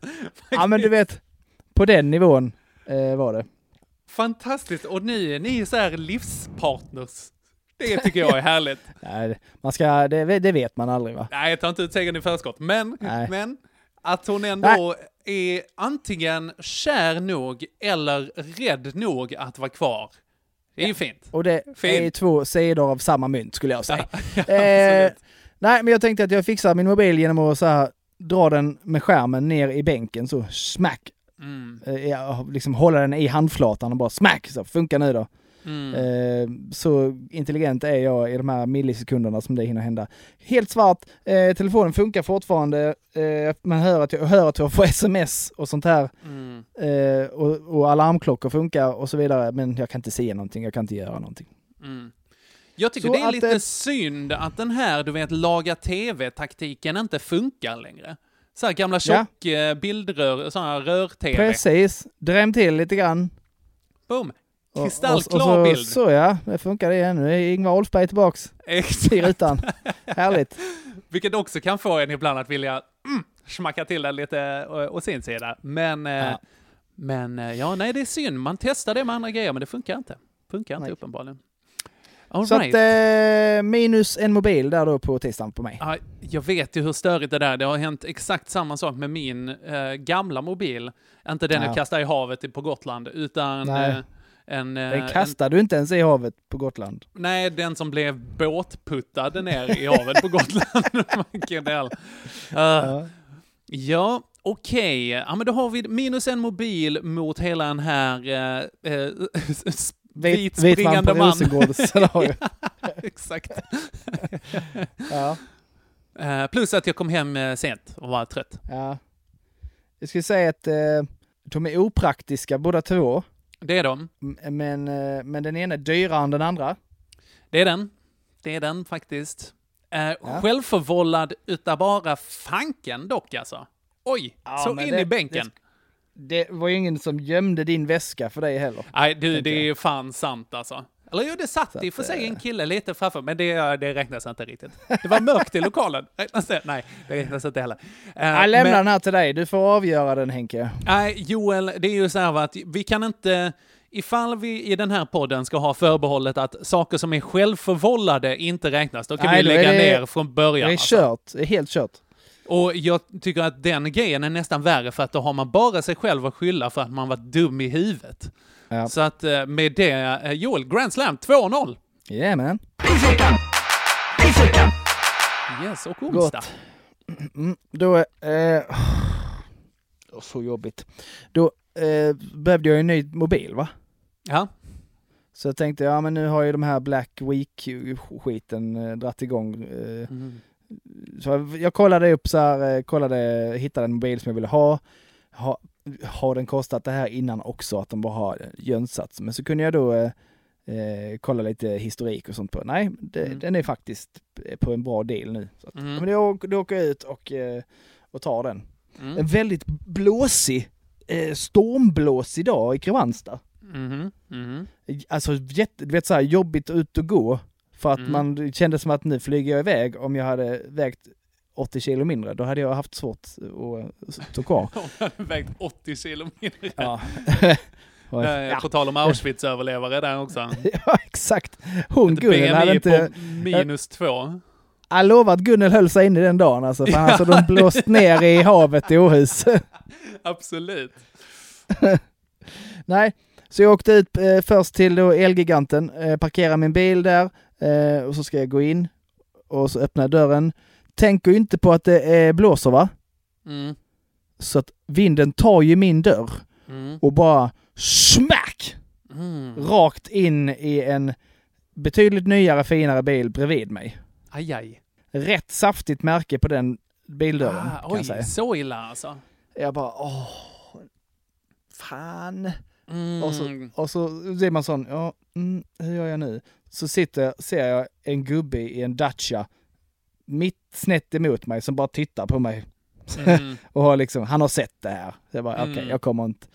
Ja men du vet, på den nivån eh, var det. Fantastiskt. Och ni, ni är så här livspartners. Det tycker jag är härligt. [LAUGHS] Nej, man ska, det, det vet man aldrig va? Nej, jag tar inte ut segern i förskott. Men, Nej. men att hon ändå är antingen kär nog eller rädd nog att vara kvar. Det är ju fint. Och det är Fin. ju två sidor av samma mynt skulle jag säga. [LAUGHS] Ja, Eh, absolut. nej, men jag tänkte att jag fixar min mobil genom att så här, dra den med skärmen ner i bänken så smack. Mm, Eh, jag liksom hålla den i handflatan och bara smack, så funkar nu då. Mm. Eh, så intelligent är jag i de här millisekunderna som det hinner hända. Helt svart, eh, telefonen funkar fortfarande, eh, man hör att, jag, hör att jag får sms och sånt här. Mm. Och, och alarmklockor funkar och så vidare, men jag kan inte se någonting, jag kan inte göra någonting. Mm. Jag tycker Så det är lite det- synd att den här, du vet, laga tv-taktiken inte funkar längre. Så här gamla Ja. tjock eh, bildrör, sådana här rör-tv. Precis, dräm till lite grann. Boom! Kristallklar och, och så, bild. Så ja, det funkar igen. Nu är Ingvar Oldsberg tillbaks i Exakt. rutan. Härligt. [LAUGHS] Vilket också kan få en ibland att vilja mm, smacka till det lite eh, å sin sida. Men, eh, Ja. men eh, ja, nej det är synd. Man testar det med andra grejer, men det funkar inte. Funkar inte Nej. uppenbarligen. All Så right. att eh, minus en mobil där då på tisdagen på mig. Ja, jag vet ju hur störigt det där Det har hänt exakt samma sak med min eh, gamla mobil. Inte den Ja. jag kastade i havet i- på Gotland, utan en, eh, Den en... kastade du inte ens i havet på Gotland. Nej, den som blev båtputtad ner i havet på Gotland. [LAUGHS] Uh, Ja. Ja, okej. Ja, men då har vi minus en mobil mot hela den här eh, s- Vit, man springande på man. Scenario. [LAUGHS] Exakt. [LAUGHS] ja. Eh, plus att jag kom hem sent och var trött. ja. Jag skulle säga att de är opraktiska båda två. Det är de. Men, eh, men den ena är dyrare än den andra. Det är den. Det är den faktiskt. Eh, Självförvållad utav bara fanken dock alltså. Oj, Ja, så in det- i bänken. Det var ju ingen som gömde din väska för dig heller. Nej, du, det är fan sant alltså. Eller jo, det satt i och för sig en eh, kille lite framför, men det, det räknas inte riktigt. Det var mörkt i lokalen. [LAUGHS] Räknas det? Nej, det räknas inte heller. Eh, Jag lämnar men- den här till dig. Du får avgöra den Henke. Nej, Joel, det är ju så här att vi kan inte... Ifall vi i den här podden ska ha förbehållet att saker som är självförvållade inte räknas, då kan Nej, vi lägga det- ner från Det början. är alltså. kört. Det är helt kört. Och jag tycker att den grejen är nästan värre för att då har man bara sig själv att skylla för att man var dum i huvudet. Ja. Så att eh, med det, eh, Joel, Grand Slam 2-0. Yeah man. Yes, och onsdag. Mm, då, eh, så jobbigt. Då eh, behövde jag en ny mobil va? Ja. Så jag tänkte, ja men nu har ju de här Black Week-skiten eh, dratt igång. Eh, Mm. så jag, jag kollade upp så här, eh, kollade, hittade en mobil som jag ville ha. ha. Har den kostat det här innan också, att de bara har jönsats? Men så kunde jag då eh, eh, kolla lite historik och sånt på. Nej, det, Mm. den är faktiskt på en bra deal nu. Så att, Mm. men då, åker- då åker jag ut och, eh, och tar den. Mm. En väldigt blåsig, eh, stormblåsig dag i Kristianstad. Mhm. Mhm. Alltså jätte, du vet så här, jobbigt ut och gå. För att Mm. man det kändes som att nu flyger jag iväg. Om jag hade vägt 80 kilo mindre, då hade jag haft svårt att stå kvar. [LAUGHS] Hon hade vägt 80 kilo mindre. Ja. Och- [LAUGHS] Eh, ja. På tal om [LAUGHS] Auschwitz-överlevare där också. ja, exakt. Hon Gunnel hade inte... minus två. Jag lovar att Gunnel höll sig inne den dagen alltså. För annars hade de blåst ner i havet i Åhus. Absolut. Nej, så jag åkte ut eh, först till då Elgiganten, eh, parkerade min bil där eh, och så ska jag gå in och så öppnar jag dörren. Tänker ju inte på att det eh, blåser va? Mm. Så att vinden tar ju min dörr Mm. och bara smack! Mm. Rakt in i en betydligt nyare, finare bil bredvid mig. Aj, aj. Rätt saftigt märke på den bildörren Ah, kan jag oj, säga. så illa alltså. Jag bara åh, fan. Mm. Och så, och så blir man sån, ja, mm, hur gör jag nu? Så sitter, ser jag en gubbe i en Dacia mitt snett emot mig som bara tittar på mig. Mm. [LAUGHS] och har liksom, han har sett det här. Så jag bara, okej, Mm. jag kommer inte.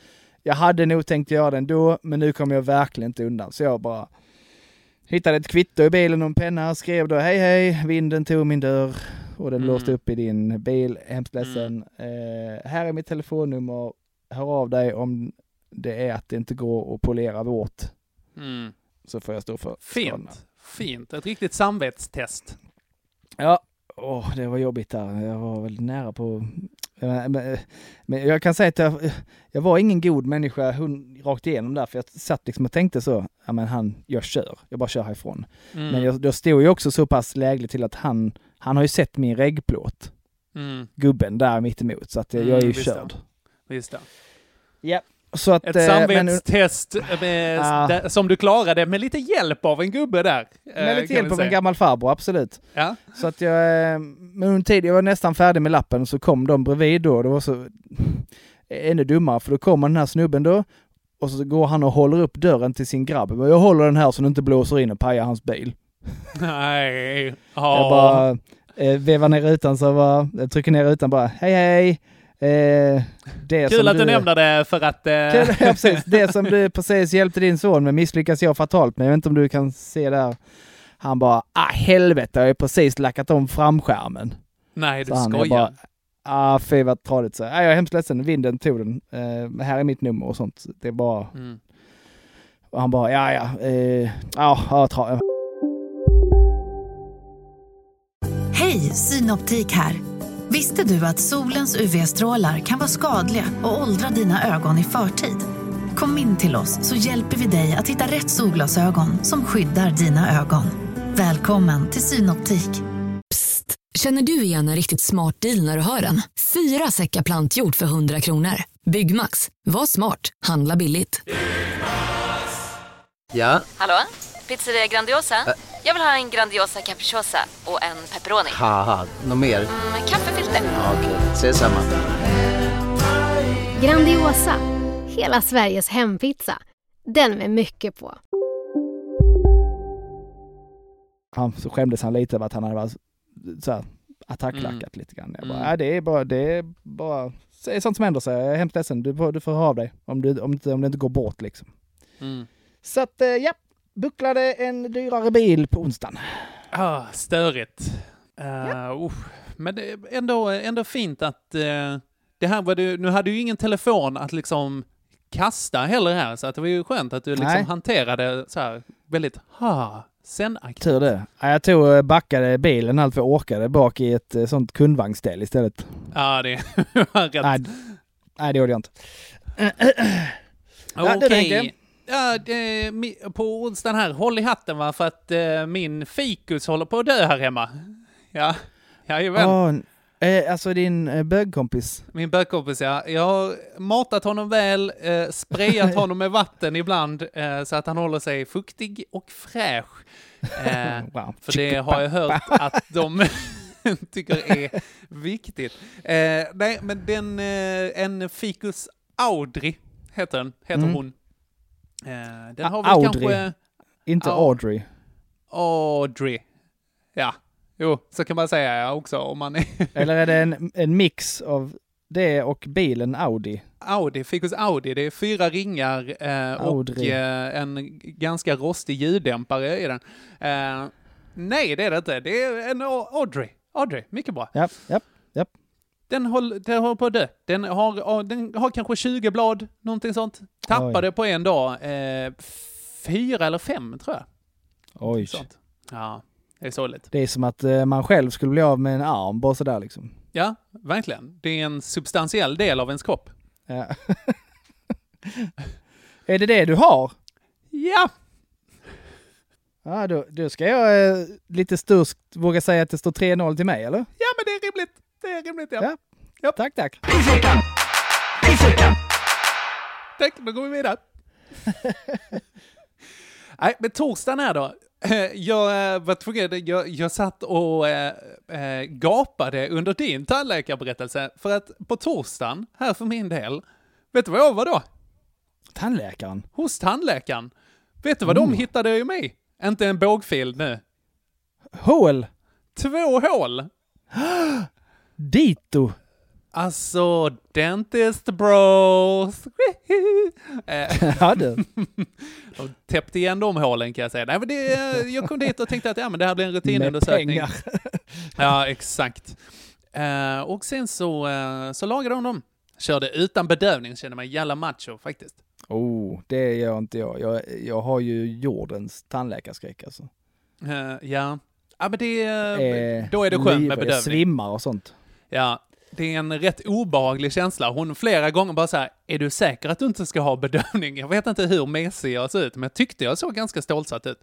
Jag hade nog tänkt göra det ändå, men nu kommer jag verkligen inte undan. Så jag bara hittade ett kvitto i bilen och en penna, skrev då hej hej, vinden tog min dörr och den Mm. låste upp i din bil, hemskt ledsen. Eh, här är mitt telefonnummer, hör av dig om det är att det inte går att polera vårt. Mm. Så får jag stå för skadorna. Fint. Fint. Ett riktigt samvetstest. Ja, åh, det var jobbigt där. Jag var väl nära på... Men, jag kan säga att jag, jag var ingen god människa hon, rakt igenom där, för jag satt liksom och tänkte så, ja men han, jag kör, jag bara kör härifrån. Mm. Men jag, då stod jag också så pass lägligt till att han, han har ju sett min reggplåt, Mm. gubben där mitt emot så att jag, jag är ju Mm, visst körd. Visst. Ja. Så att, Ett eh, men- samvetstest med, där- som du klarade med lite hjälp av en gubbe där. Med eh, lite kan hjälp av en gammal farbror, absolut. Ja. Så att jag, eh, men under tid, jag var nästan färdig med lappen, så kom de bredvid då. Det var så [LAUGHS] ännu dummare, för då kommer den här snubben då, och så går han och håller upp dörren till sin grabb. Jag bara, Jag håller den här så den inte blåser in och pajar hans bil. [LAUGHS] Nej. Jag Ja. bara eh, vevar ner rutan, så bara, jag trycker ner rutan bara, hej hej. Eh, det Kul som att du nämnde det för att... eh, Kul, ja, [LAUGHS] precis. Det som du precis hjälpte din son med misslyckas jag fatalt med. Jag vet inte om du kan se där. Han bara, ah helvete, jag har ju precis lackat om framskärmen. Nej, du skojar. bara, Ah, fy vad tradigt så. Ah, jag är hemskt ledsen, vinden tog den. Eh, här är mitt nummer och sånt. Det är bara... Mm. Och han bara, ja ja, eh, ja, ja, tra- Hej, Synoptik här. Visste du att solens UV-strålar kan vara skadliga och åldra dina ögon i förtid? Kom in till oss så hjälper vi dig att hitta rätt solglasögon som skyddar dina ögon. Välkommen till Synoptik. Psst! Känner du igen en riktigt smart deal när du hör den? Fyra säckar plantjord för 100 kronor. Byggmax. Var smart. Handla billigt. Ja, Hallå? Pizzeria Grandiosa? Jag vill ha en Grandiosa capriciosa och en pepperoni. haha, något mer? Med kaffefilter. Ja, Okej, ses samma. Grandiosa, hela Sveriges hempizza. Den med mycket på. han, så skämdes han lite över att han hade varit så här, attacklackat lite grann. Jag bara, Mm. "Nej, det är bara, det är bara, det är sånt som händer sig. Jag är hemskt ledsen. Du, får- du får höra av dig om, du, om, det, om det inte går bort liksom. Mm. Så att, eh, ja, bucklade en dyrare bil på onsdagen. Ah, störigt. Uh, usch. Men det ändå, ändå fint att eh, det här var du, nu hade du ju ingen telefon att liksom kasta heller här, så att det var ju skönt att du liksom Nej. hanterade så här väldigt ha, sen Tur det. Ja, jag tog backade bilen allt för jag orkade bak i ett eh, sånt kundvagnsställ istället. Ja, det [LAUGHS] var rätt. Nej, nej, det gjorde jag inte. [CLEARS THROAT] Ja, Okej. tänkte Ja, på onsdagen här, håll i hatten va, för att eh, min fikus håller på att dö här hemma. Ja, jajamän. Åh, eh, alltså din eh, bögkompis. Min bögkompis, ja. Jag har matat honom väl, eh, sprayat [LAUGHS] honom med vatten ibland, eh, så att han håller sig fuktig och fräsch. Eh, [LAUGHS] Wow. för det har jag hört att de [LAUGHS] tycker är viktigt. Eh, nej, men den, eh, en Ficus Audrey heter den, heter Mm. hon. Eh, den A- har väl Audrey. kanske... Inte Ja. Audrey. Audrey. Ja, jo, så kan man säga också om man är [LAUGHS] Eller är det en, en mix av det och bilen Audi? Audi, Ficus Audi. Det är fyra ringar eh, och eh, en ganska rostig ljuddämpare i den. Eh, nej, det är det inte. Det är en A- Audrey. Audrey, mycket bra. Ja, ja, ja. Den håller, den håller på att dö. Den har, den har kanske 20 blad, någonting sånt. Tappade på en dag. Eh, fyra eller fem, tror jag. Oj. Sånt. Ja, det är sorgligt. Det är som att eh, man själv skulle bli av med en arm, bara sådär liksom. Ja, verkligen. Det är en substantiell del av ens kropp. Ja. [LAUGHS] är det det du har? Ja! Ja, då, då ska jag eh, lite sturskt våga säga att det står 3-0 till mig, eller? Ja, men det är rimligt. Det är rimligt, ja. Ja. Ja. Tack, tack. Tack, då går vi vidare. [LAUGHS] Nej, men torsdagen här då. [LAUGHS] Jag eh, var tvungen, jag, jag satt och eh, gapade under din tandläkarberättelse, för att på torsdagen, här för min del, vet du vad jag var då? Tandläkaren. Hos tandläkaren. Vet du vad de Oh. hittade i mig? Inte en bågfil nu. Hål! Två hål! [GASPS] [GASPS] Dito! Alltså, dentist bros. [LAUGHS] Eh, Ja du. [LAUGHS] De täppte igen de hålen kan jag säga. Nej, men det, jag kom dit och tänkte att ja, men det här blir en Med rutinundersökning. pengar. [LAUGHS] Ja, exakt. Eh, och sen så, uh, så lagade de dem. Körde utan bedövning, kände mig jävla macho faktiskt. Oh, det gör inte jag. Jag, jag har ju jordens tandläkarskräck alltså. Eh, ja. ja, men det, Eh, då är det skönt med livrädd. Jag bedövning. svimmar och sånt. Ja, det är en rätt obehaglig känsla. Hon flera gånger bara så här, är du säker att du inte ska ha bedövning? Jag vet inte hur mesig jag ser ut, men jag tyckte jag såg ganska stålsatt ut.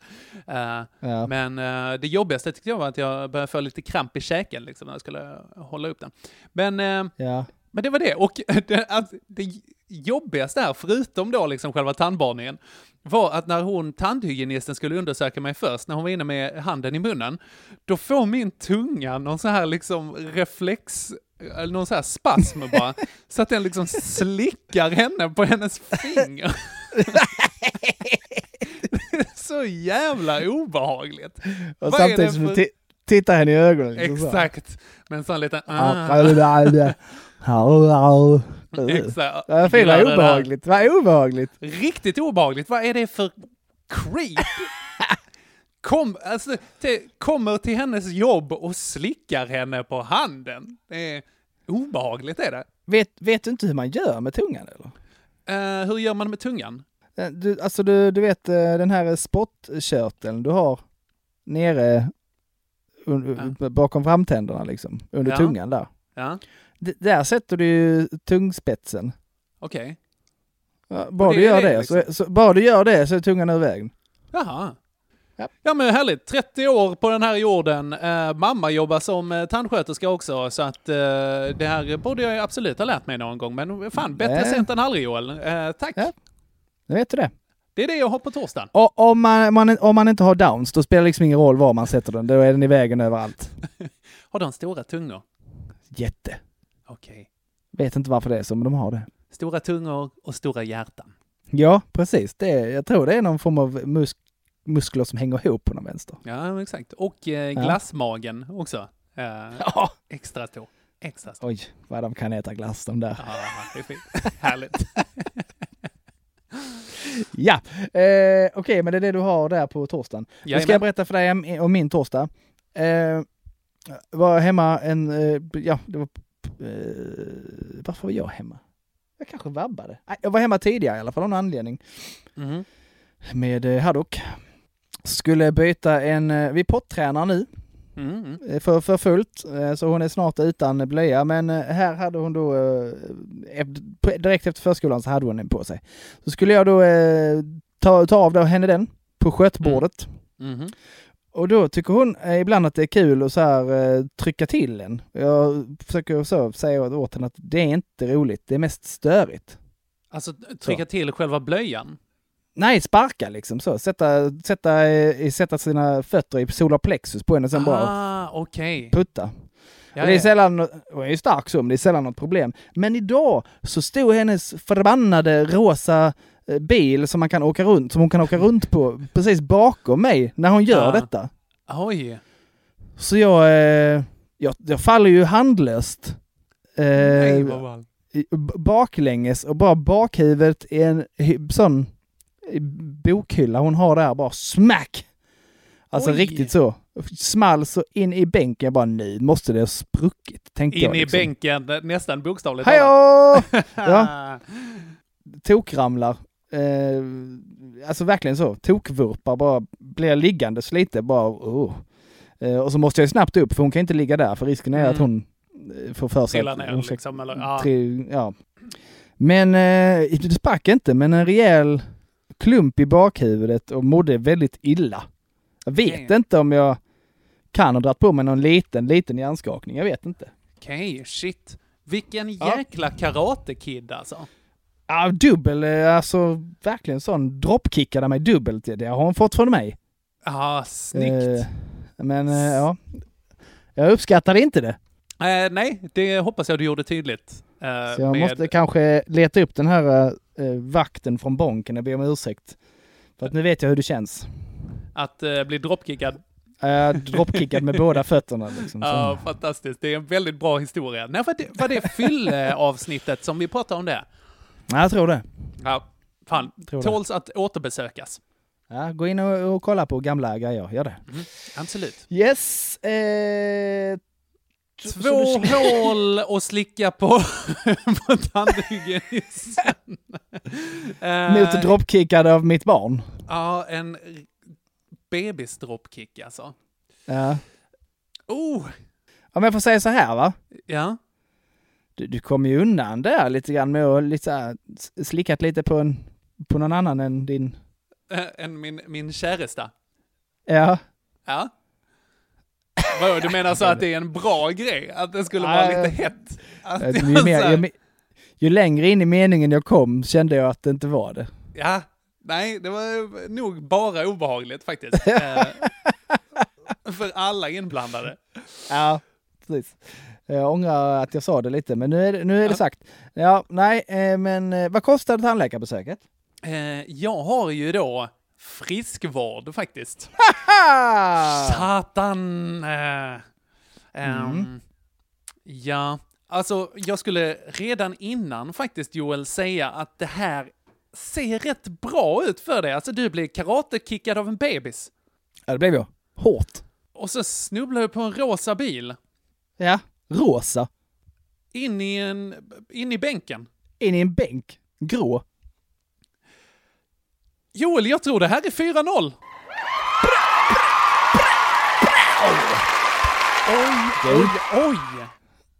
Eh, Ja. Men eh, det jobbigaste tyckte jag var att jag började få lite kramp i käken liksom, när jag skulle hålla upp den. Men, eh, Ja. men det var det. Och [LAUGHS] det, att det jobbigaste här, förutom då liksom själva tandborrningen, var att när hon, tandhygienisten, skulle undersöka mig först, när hon var inne med handen i munnen, då får min tunga någon så här liksom reflex, eller någon så här spasm bara, så att den liksom slickar henne på hennes finger. Det [LAUGHS] är så jävla obehagligt. Och Vad samtidigt som du tittar henne i ögonen. liksom så. Exakt. Men en sån liten... Exakt. Ja, fy vad obehagligt. Vad obehagligt. Riktigt obehagligt. Vad är det för creep? [LAUGHS] Kom, alltså, till, kommer till hennes jobb och slickar henne på handen. Det är Obehagligt är det. Vet, vet du inte hur man gör med tungan eller? Eh, hur gör man med tungan? Eh, Du, alltså du, du vet eh, den här spottkörteln du har nere un, bakom framtänderna liksom, under Ja. tungan där. Ja, D- där sätter du ju tungspetsen. okej. Ja, bara, det du gör det, det, liksom. så, så, bara du gör det så är tungan ur vägen. Jaha. Ja men härligt, 30 år på den här jorden. Eh, mamma jobbar som eh, tandsköterska också, så att eh, det här borde jag absolut ha lärt mig någon gång. Men fan, bättre Nej. sent än aldrig Joel. Eh, tack. Nu vet du det. Det är det jag har på torsdagen. Och om man, man, om man inte har downs, då spelar det liksom ingen roll var man sätter den. Då är den i vägen överallt. [LAUGHS] Har de stora tungor? Jätte. Okej. Vet inte varför det är så, men de har det. Stora tungor och stora hjärtan. Ja, precis. Det är, jag tror det är någon form av musk, muskler som hänger ihop på någon vänster. Ja, exakt. Och eh, glassmagen också. Eh, [LAUGHS] Ja. Extra tå. Extra stor. Oj, vad de kan äta glass de där. Ja, det är fint. [LAUGHS] Härligt. [LAUGHS] Ja, eh, okej, men det är det du har där på torsdagen. Nu ska Jajamän. jag berätta för dig om, om min torsdag. Eh, var hemma en, eh, ja, det var, varför var jag hemma? Jag kanske vabbade. Jag var hemma tidigare i alla fall av någon anledning. Mhm. Med eh, Haddock. Skulle byta en, eh, vi pottränar nu. Mm, mm. eh, för, för fullt, eh, så hon är snart utan blöja. Men eh, här hade hon då, eh, direkt efter förskolan så hade hon den på sig. Så skulle jag då eh, ta, ta av då henne den på skötbordet. Mhm. Och då tycker hon eh, ibland att det är kul att så här, eh, trycka till den. Jag försöker så säga åt henne att det är inte roligt, det är mest störigt. Alltså trycka till själva blöjan. Nej, sparka liksom så. Sätta, sätta, sätta sina fötter i solarplexus på henne och sen bara Ah, okej. putta. Ja, det är sällan, hon är ju stark så, men det är sällan något problem. Men idag så stod hennes förbannade rosa bil som man kan åka runt, som hon kan åka runt på, precis bakom mig när hon gör Ja. detta. Oj. Så jag, eh, jag, jag faller ju handlöst. Eh, Nej, vad i- b- baklänges och bara bakhuvudet i en sån i bokhylla hon har där, bara smack! Alltså Oj. riktigt så. Small så in i bänken, jag bara nu måste det ha spruckit, tänkte In jag. i liksom. bänken, nästan bokstavligt talat. ja, [LAUGHS] tokramlar. Eh, alltså verkligen så. Tokvurpar, bara blir liggandes lite, bara oh. eh, Och så måste jag snabbt upp, för hon kan inte ligga där, för risken är Mm. att hon eh, får för sig att ner hon ska liksom, eller? Ja. Tri- ja. Men eh, det sprack inte, men en rejäl klump i bakhuvudet och mådde väldigt illa. Jag vet Okej. inte om jag kan ha dragit på mig någon liten, liten hjärnskakning. Jag vet inte. Okej, shit. Vilken Ja. jäkla karatekid alltså. Ja, dubbel, eh, alltså verkligen sån dropkickade mig dubbelt. Det har hon fått från mig. Ja, snyggt. Eh, men eh, ja, jag uppskattade inte det. Eh, nej, det hoppas jag du gjorde tydligt. Så jag med- måste kanske leta upp den här eh, vakten från Bonken och be om ursäkt. För att nu vet jag hur det känns. Att bli dropkickad. Uh, dropkickad med båda fötterna. Liksom, Ja, fantastiskt. Det är en väldigt bra historia. Nej, var det, var det fylleavsnittet som vi pratade om det? Ja, jag tror det. Ja, fan. Tror det. Tåls att återbesökas. Ja, gå in och, och kolla på gamla grejer. Gör det. Mm, absolut. Yes. Eh, Två hål och slicka på, [LAUGHS] på tandhygienisten. [LAUGHS] Eh, Mot dropkickad av mitt barn. Ja, en bebisdropkick alltså. Ja. Oh, Om jag får säga så här va. ja. Du, du kom ju undan där lite grann med att lite här, slickat lite på, en, på någon annan än din... Eh, En, min, min käresta. Ja. Ja. Vadå, du menar så att det är en bra grej? Att det skulle vara lite hett? Att Ju, mer, ju, ju längre in i meningen jag kom kände jag att det inte var det. Ja, nej, det var nog bara obehagligt faktiskt. [LAUGHS] Eh, För alla inblandade. Ja, precis. Jag ångrar att jag sa det lite, men nu är det, nu är det sagt. Ja, nej, eh, men eh, vad kostade tandläkarbesöket? Eh, Jag har ju då friskvård faktiskt. Satan! Eh, Mm. Ja, alltså jag skulle redan innan faktiskt Joel säga att det här ser rätt bra ut för dig. Alltså du blir karatekickad av en bebis. Ja, det blev jag. Hårt. Och så snubblar du på en rosa bil. Ja, rosa. In i en, in i bänken. In i en bänk. Grå. Joel, jag tror det här är 4-0. Oj, oj, oj.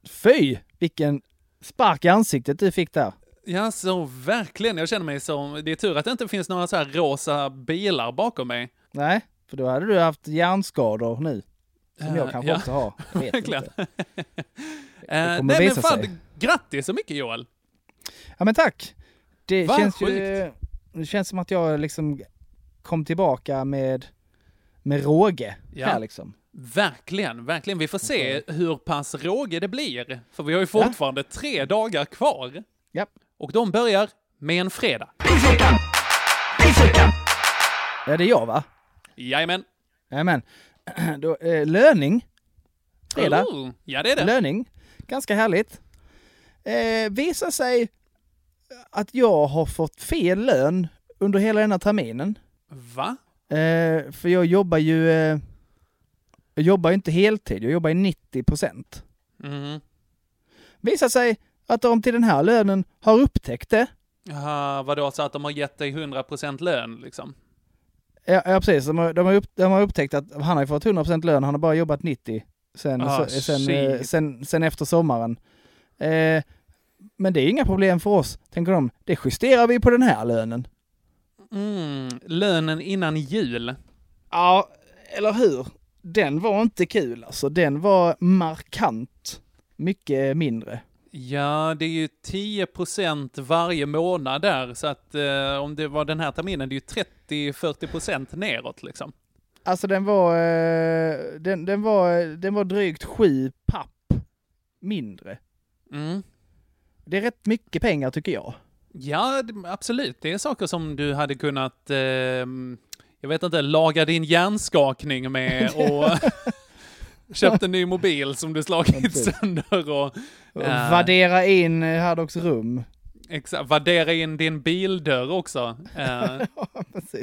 Fy! Vilken spark i ansiktet du fick där. Ja, så verkligen. Jag känner mig som... Det är tur att det inte finns några så här rosa bilar bakom mig. Nej, för då hade du haft hjärnskador nu. Som jag Eh, kanske ja. också har. [LAUGHS] Jag vet inte. [LAUGHS] Eh, kommer nej men visa fan, sig. grattis så mycket Joel. Ja men tack. Det Vad känns ju... Det känns som att jag liksom kom tillbaka med, med råge Ja. här liksom. Verkligen, verkligen. Vi får se hur pass råge det blir. För vi har ju fortfarande tre dagar kvar. Ja. Och de börjar med en fredag. Ja det är jag va? Jajamän. Jajamän. [CLEARS THROAT] Då, eh, löning. Fredag. Oh, ja, det är det. Löning. Ganska härligt. Eh, visar sig att jag har fått fel lön under hela denna terminen. Va? Eh, för jag jobbar ju... Eh, jag jobbar ju inte heltid, jag jobbar i 90 procent. Mm. Visar sig att de till den här lönen har upptäckt det. Jaha, vadå, så att de har gett dig 100% lön liksom? Ja, ja precis, de har, de, har upp, de har upptäckt att han har ju fått 100 procent lön, han har bara jobbat 90 sen, Ah, så, sen, eh, shit. sen, sen efter sommaren. Eh, men det är inga problem för oss, tänker de. Det justerar vi på den här lönen. Mm, lönen innan jul. Ja, eller hur? Den var inte kul alltså. Den var markant mycket mindre. Ja, det är ju 10% varje månad där, så att eh, om det var den här terminen, det är ju 30-40% neråt liksom. Alltså den var, eh, den, den var, den var drygt sju papp mindre. Mm. Det är rätt mycket pengar tycker jag. Ja, absolut. Det är saker som du hade kunnat, eh, jag vet inte, laga din hjärnskakning med [LAUGHS] och [LAUGHS] köpt en ny mobil som du slagit sönder och... Och eh, Värdera in hade också rum. Exakt, värdera in din bildörr också. [LAUGHS] Eh,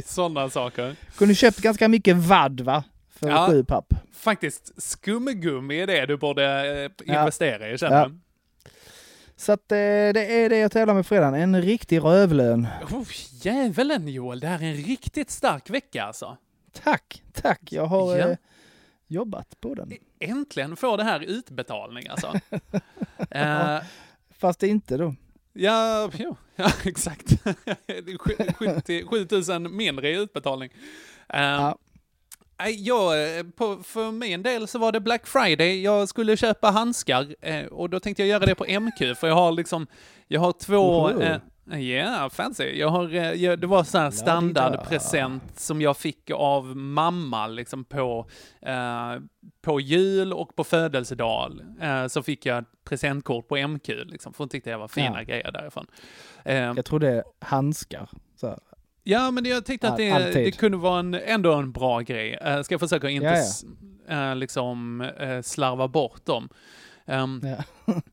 Sådana saker. Kunde köpt ganska mycket vadd va? För Ja. sju papp. Faktiskt, skumgummi är det du borde eh, Ja. investera i, känner Ja. Så att eh, det är det jag tävlar med fredagen. En riktig rövlön. Oh, Djävulen Joel, det här är en riktigt stark vecka alltså. Tack, tack. Jag har Ja. eh, jobbat på den. Äntligen får det här utbetalning alltså. [LAUGHS] eh, Fast inte då ja, jo, ja, [LAUGHS] exakt. 70 7000 mindre i utbetalning. Um, ja. Eh, på, för min del så var det Black Friday. Jag skulle köpa handskar eh, och då tänkte jag göra det på MQ för jag har liksom, jag har två, Oho. eh, Ja, fancy. Jag har, eh, jag, det var så här standardpresent som jag fick av mamma liksom på, eh, på jul och på födelsedag. Eh, så fick jag presentkort på MQ liksom, för hon tyckte jag var fina Ja. grejer därifrån. Eh, Jag trodde handskar. Så. här. Ja, men jag tyckte att det, alltid. det kunde vara en, ändå en bra grej. Uh, ska jag försöka inte Ja, ja. eh, liksom eh, slarva bort dem. Ehm,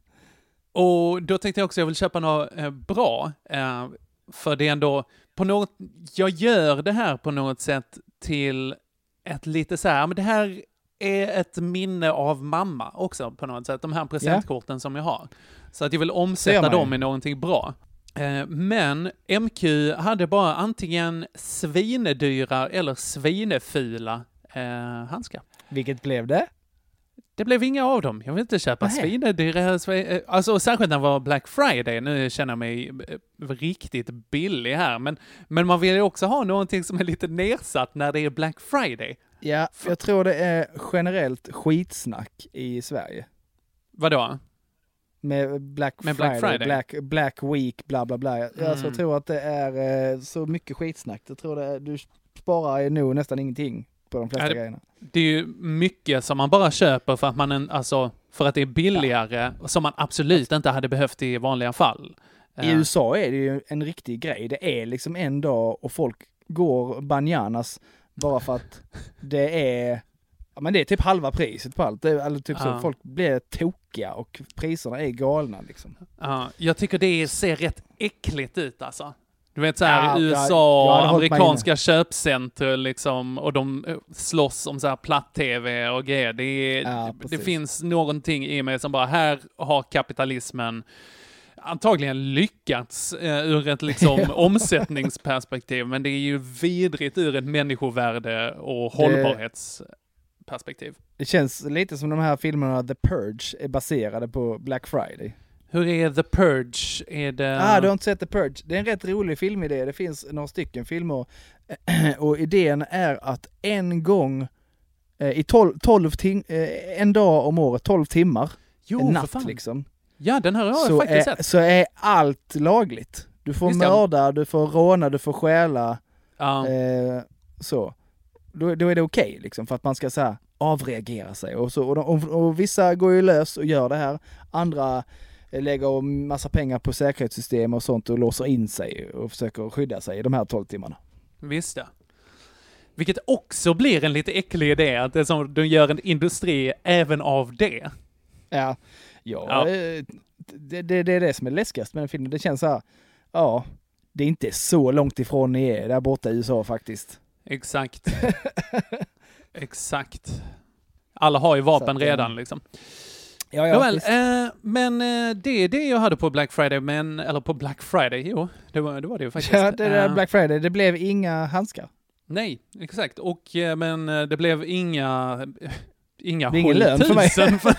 [LAUGHS] och då tänkte jag också att jag vill köpa något bra. för det är ändå, på något, jag gör det här på något sätt till ett lite så här, men det här är ett minne av mamma också på något sätt, de här presentkorten som jag har. Så att jag vill omsätta dem i någonting bra. Eh, Men MQ hade bara antingen svinedyra eller svinefula eh, handskar. Vilket blev det? Det blev inga av dem. Jag vill inte köpa svinedyra... svi- eh, Alltså särskilt när det var Black Friday. Nu känner jag mig riktigt billig här. Men, men man vill ju också ha någonting som är lite nedsatt när det är Black Friday. Ja, jag tror det är generellt skitsnack i Sverige. Vadå? Med Black Med Friday, Black Friday? Black, Black Week, bla bla bla. Jag alltså, Mm. tror att det är eh, så mycket skitsnack. Jag tror det du sparar nog nästan ingenting på de flesta Ja, det- grejerna. Det är ju mycket som man bara köper för att man en, alltså, för att det är billigare och som man absolut inte hade behövt i vanliga fall. I Eh, USA är det ju en riktig grej. Det är liksom en dag och folk går bananas bara för att det är Ja men det är typ halva priset på allt. Det är, eller typ så, Ja. folk blir tokiga och priserna är galna liksom. Ja, jag tycker det ser rätt äckligt ut alltså. Du vet så här Ja, USA, jag mig amerikanska köpcenter liksom, och de eh, slåss om så här platt-tv och grejer. Det, Ja, det finns någonting i mig som bara, här har kapitalismen antagligen lyckats eh, ur ett liksom [LAUGHS] omsättningsperspektiv, men det är ju vidrigt ur ett människovärde och hållbarhetsperspektiv. Det känns lite som de här filmerna The Purge är baserade på Black Friday. Hur är The Purge? Är det... Ah, du har inte sett The Purge? Det är en rätt rolig filmidé. Det finns några stycken filmer [CLEARS THROAT] och idén är att en gång eh, i 12, 12 tim- eh, en dag om året, 12 timmar, Jo, en natt liksom. Ja, den här har jag så, faktiskt är, sett. så är allt lagligt. Du får Visst, ja. mörda, du får råna, du får stjäla. Ja. Eh, så. Då, då är det okej liksom för att man ska så här avreagera sig. Och, så, och, de, och, och vissa går ju lös och gör det här. Andra eh, lägger massa pengar på säkerhetssystem och sånt och låser in sig och försöker skydda sig i de här 12 timmarna. Visst ja. Vilket också blir en lite äcklig idé, att det är som de gör en industri även av det. Ja, ja, Ja. eh, Det, det, det är det som är läskigast med den filmen. Det känns så här, ja, det är inte så långt ifrån ni är där borta i USA faktiskt. Exakt. [LAUGHS] Exakt. Alla har ju vapen Så att, eh, redan liksom. Ja, ja, Nåväl, visst. eh, men eh, det är det jag hade på Black Friday, men, eller på Black Friday, jo, det var det, var det ju faktiskt. [LAUGHS] Ja, det där Eh, Black Friday, det blev inga handskar. Nej, exakt. Och, eh, men det blev inga, [LAUGHS] inga Det ingen lön för mig. 7000 för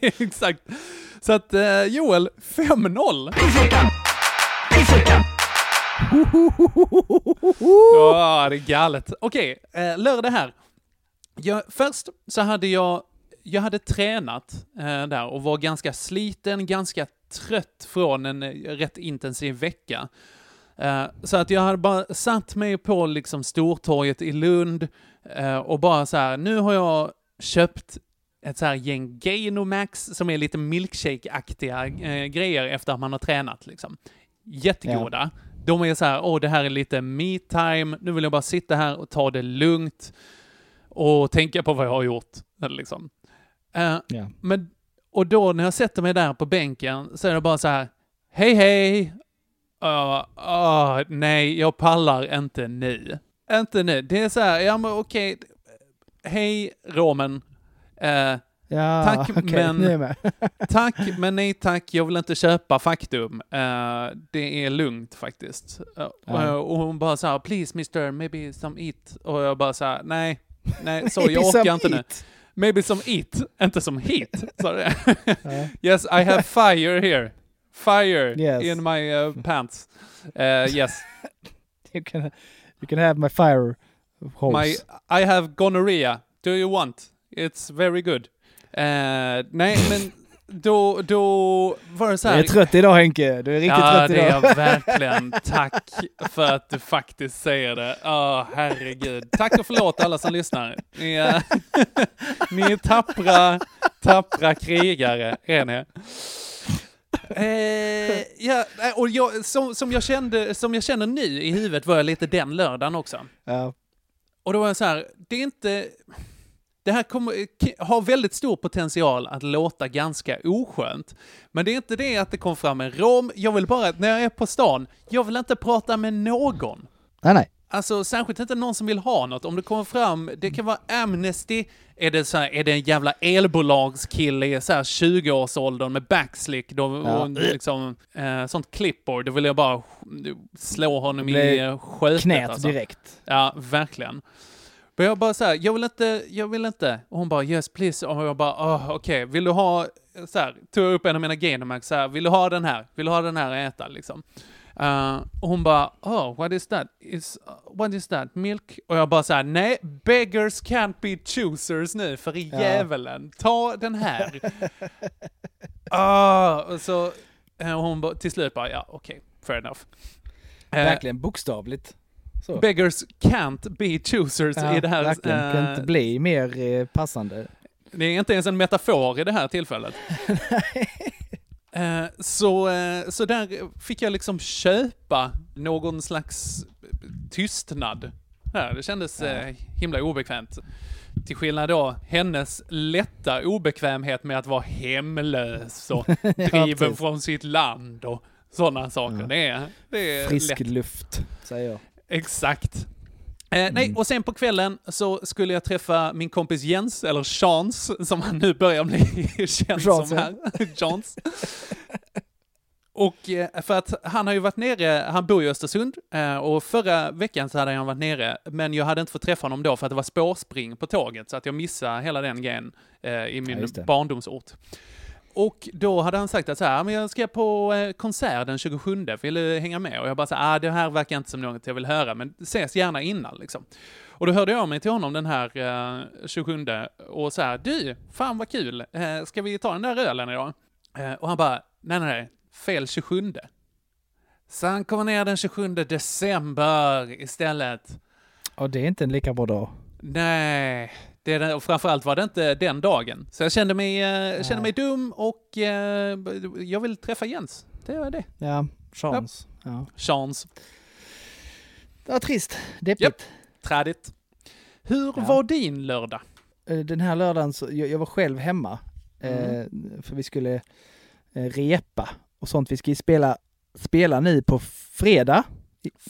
Exakt. Så att eh, Joel, 5-0. Ja, det är galet. Okej, eh, lördag här. Jag, först så hade jag, jag hade tränat eh, där och var ganska sliten, ganska trött från en rätt intensiv vecka. Eh, så att jag hade bara satt mig på liksom Stortorget i Lund eh, och bara så här, nu har jag köpt ett så här gäng Gainomax som är lite milkshake-aktiga eh, grejer efter att man har tränat liksom. Jättegoda. De är så här, åh det här är lite me-time, nu vill jag bara sitta här och ta det lugnt och tänka på vad jag har gjort. Eller Liksom. Eh, Ja. men, och då när jag sätter mig där på bänken så är det bara så här, hej hej! Uh, uh, nej, jag pallar inte nu. Inte nu. Det är så här, ja men okej, hej Roman. Eh, Ja, tack, okej, men... nu [LAUGHS] tack, men nej tack, jag vill inte köpa faktum. Eh, det är lugnt faktiskt. Eh, Ja. och, hon bara så här, please mister, maybe some eat. Och jag bara så här, nej, nej, [LAUGHS] Maybe jag orkar inte nu. eat. Maybe some eat, inte som hit. [LAUGHS] yes, I have fire here. Fire Yes. in my uh, pants. Uh, yes, You can, you can have my fire hose. my, I have gonorrhea. Do you want? It's very good. Eh, nej, men då, då var det så här. Jag är trött idag Henke, du är riktigt ja, trött det är idag. jag verkligen. Tack för att du faktiskt säger det. Åh, herregud. Tack och förlåt alla som lyssnar. Ni är, ni är tappra, tappra krigare, är ni. Eh, ja, och jag, som, som, jag kände, som jag känner nu i huvudet var jag lite den lördagen också. Ja. Och då var jag så här, det är inte... Det här kommer, k- har väldigt stor potential att låta ganska oskönt. Men det är inte det att det kom fram en rom. Jag vill bara, när jag är på stan, jag vill inte prata med någon. Nej, nej. Alltså särskilt inte någon som vill ha något. Om det kommer fram, det kan vara Amnesty, är det, så här, är det en jävla elbolagskille i så här 20-årsåldern med backslick då, Ja. och liksom, eh, sånt clipboard, då vill jag bara slå honom i eh, skötet. Knät alltså. direkt. Ja, verkligen. Men jag bara så här, jag vill inte, jag vill inte. Och hon bara yes please. Och jag bara, oh, okej, vill du ha, så här, tog upp en av mina Gainomax så här, vill du ha den här? Vill du ha den här att äta liksom? Eh, och hon bara, oh, what is that? Is, uh, what is that? Milk? Och jag bara så här, nej, beggars can't be choosers nu, för i Ja. djävulen. Ta den här. [LAUGHS] Ah, och så, eh, och hon bara, till slut bara, ja, okej, fair enough. Eh, Verkligen bokstavligt. Så. Beggars can't be choosers Ja, i det här. verkligen. Kan eh, inte bli mer eh, passande. det är inte ens en metafor i det här tillfället. [LAUGHS] Eh, så, eh, så där fick jag liksom köpa någon slags tystnad. Här, det kändes eh, himla obekvämt. Till skillnad då, hennes lätta obekvämhet med att vara hemlös och [LAUGHS] driven precis. från sitt land och sådana saker. Ja. Det är, det är Frisk lätt. luft, säger jag. Exakt. Eh, nej, Mm. och sen på kvällen så skulle jag träffa min kompis Jens, eller Chans, som han nu börjar bli [LAUGHS] känd Chans, som ja. här. [LAUGHS] Chans. Och eh, för att han har ju varit nere, han bor i Östersund, eh, och förra veckan så hade han varit nere, men jag hade inte fått träffa honom då för att det var spårspring på tåget, så att jag missade hela den grejen eh, i Ja, min det. barndomsort. Och då hade han sagt att så här, men jag ska på eh, konsert den 27, vill du hänga med? Och jag bara så här, ah, det här verkar inte som något jag vill höra, men ses gärna innan liksom. Och då hörde jag mig till honom den här eh, 27 och så här, du, fan vad kul, eh, ska vi ta den där ölen idag? Eh, och han bara, nej nej nej, fel 27. Så han kommer ner den 27 december istället. Och det är inte en lika bra dag. Nej, det den, och framförallt var det inte den dagen. Så jag kände mig, eh, kände mig dum och eh, jag vill träffa Jens. Det gör det. Ja, chans. Ja. Chans. Ja, trist. Deppigt. Trädigt. Hur Ja. var din lördag? Eh, Den här lördagen, så, jag, jag var själv hemma. Mm. Eh, för vi skulle eh, repa och sånt. Vi ska ju spela, spela nu på fredag.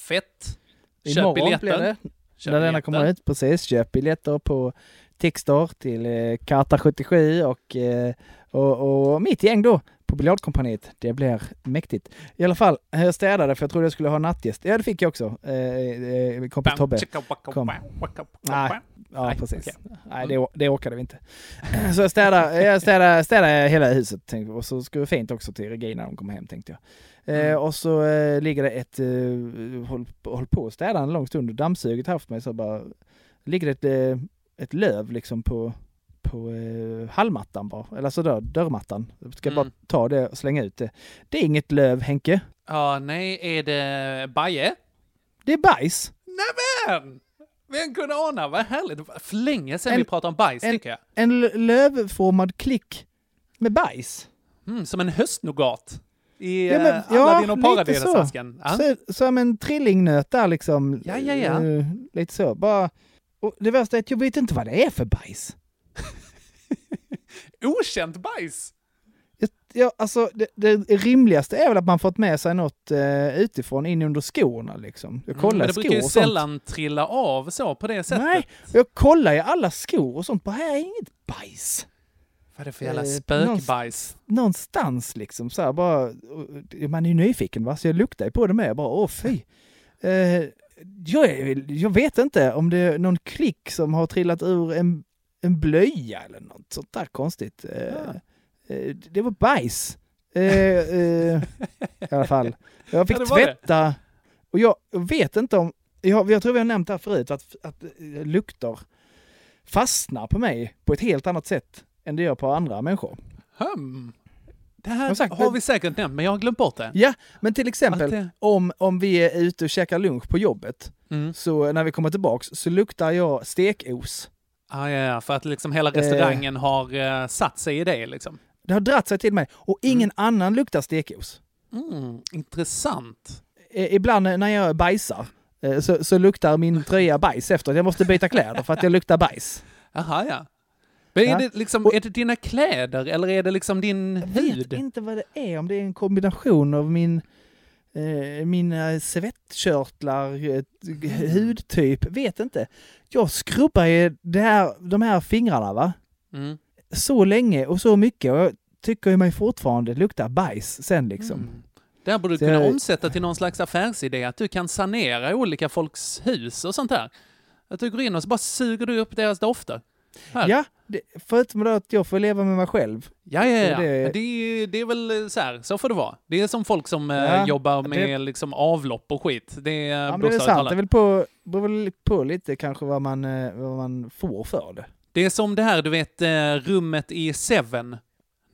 Fett. Köp Imorgon biljetter. blir det. Köp när denna kommer ut. Precis. Köp biljetter på Tixtor till eh, Karta 77 och, eh, och, och mitt gäng då på Biljardkompaniet. Det blir mäktigt. I alla fall, jag städade för jag trodde jag skulle ha nattgäst. Ja, det fick jag också. Eh, eh, kompis Tobbe. Kom. Nej, ja precis. okej. Nej, det, det orkade vi inte. Så jag städade, jag städade, städade hela huset tänkte, och så skulle det fint också till Regina när hon kommer hem tänkte jag. Eh, Mm. och så eh, ligger det ett, eh, håll, håll på att städa en lång stund dammsuget haft mig så bara, ligger det ett, eh, ett löv liksom på, på eh, hallmattan bara, eller alltså där, dörrmattan. Jag ska Mm. bara ta det och slänga ut det. Det är inget löv Henke, Ja, nej, är det Baje? det är bajs. Nämen! Vem kunde ana? Vad härligt. För länge sedan En- vi pratade om bajs, en- tycker jag. En lövformad klick med bajs. Mm, som en höstnougat. I Ja, ja, men- ja, Aladdin och lite Paradisasken. Ja. Så, som en trillingnöt där liksom. Ja, ja, ja. Eh, lite så. Bara, och det värsta är att jag vet inte vad det är för bajs. [LAUGHS] Okänt bajs! Jag, alltså, det, det rimligaste är väl att man fått med sig något eh, utifrån in under skorna liksom. Jag Mm, kollar men det skor brukar ju och sånt. sällan trilla av så på det sättet. Nej, jag kollar ju alla skor och sånt. Bara här är inget bajs. Vad är det för jävla Eh, spökbajs? Någonstans liksom så här bara. Man är ju nyfiken va, så jag luktar ju på det med. Bara åh fy. Eh, jag, är, jag vet inte om det är någon klick som har trillat ur en, en blöja eller något sånt där konstigt. Eh, eh, det var bajs. Eh, [LAUGHS] I alla fall. Jag fick Ja, tvätta. Och jag vet inte om, jag, jag tror vi har nämnt det här förut, att, att lukter fastnar på mig på ett helt annat sätt än det gör på andra människor. Hmm. Det här har sagt, har vi säkert nämnt, men jag har glömt bort det. Ja, men till exempel det- om, om vi är ute och käkar lunch på jobbet, Mm. så när vi kommer tillbaks så luktar jag stekos. Ah, ja, ja, för att liksom hela Eh. restaurangen har eh, satt sig i det liksom. Det har dratt sig till mig och ingen annan luktar stekos. Mm, intressant. Eh, ibland när jag bajsar eh, så, så luktar min tröja bajs efter. Jag måste byta kläder för att jag luktar bajs. [LAUGHS] Jaha, ja. Men är, Ja. det liksom, är det dina kläder eller är det liksom din Jag vet hud? inte vad det är, om det är en kombination av min eh, mina svettkörtlar, eh, hudtyp, vet inte. Jag skrubbar ju det här, de här fingrarna va, Mm. så länge och så mycket och jag tycker mig fortfarande lukta bajs sen liksom. Mm. Det här borde du Så kunna jag- omsätta till någon slags affärsidé, att du kan sanera olika folks hus och sånt där. Att du går in och så bara suger du upp deras dofter. Här. Ja, det, förutom att jag får leva med mig själv. Ja, ja, ja. Det- Det, det, är, väl så här, så får det vara. Det är som folk som eh, Ja, jobbar med det- liksom avlopp och skit. Det är Ja, men det är sant, det väl på, beror väl på lite kanske vad man, eh, vad man får för det. Det är som det här, du vet, eh, rummet i Seven.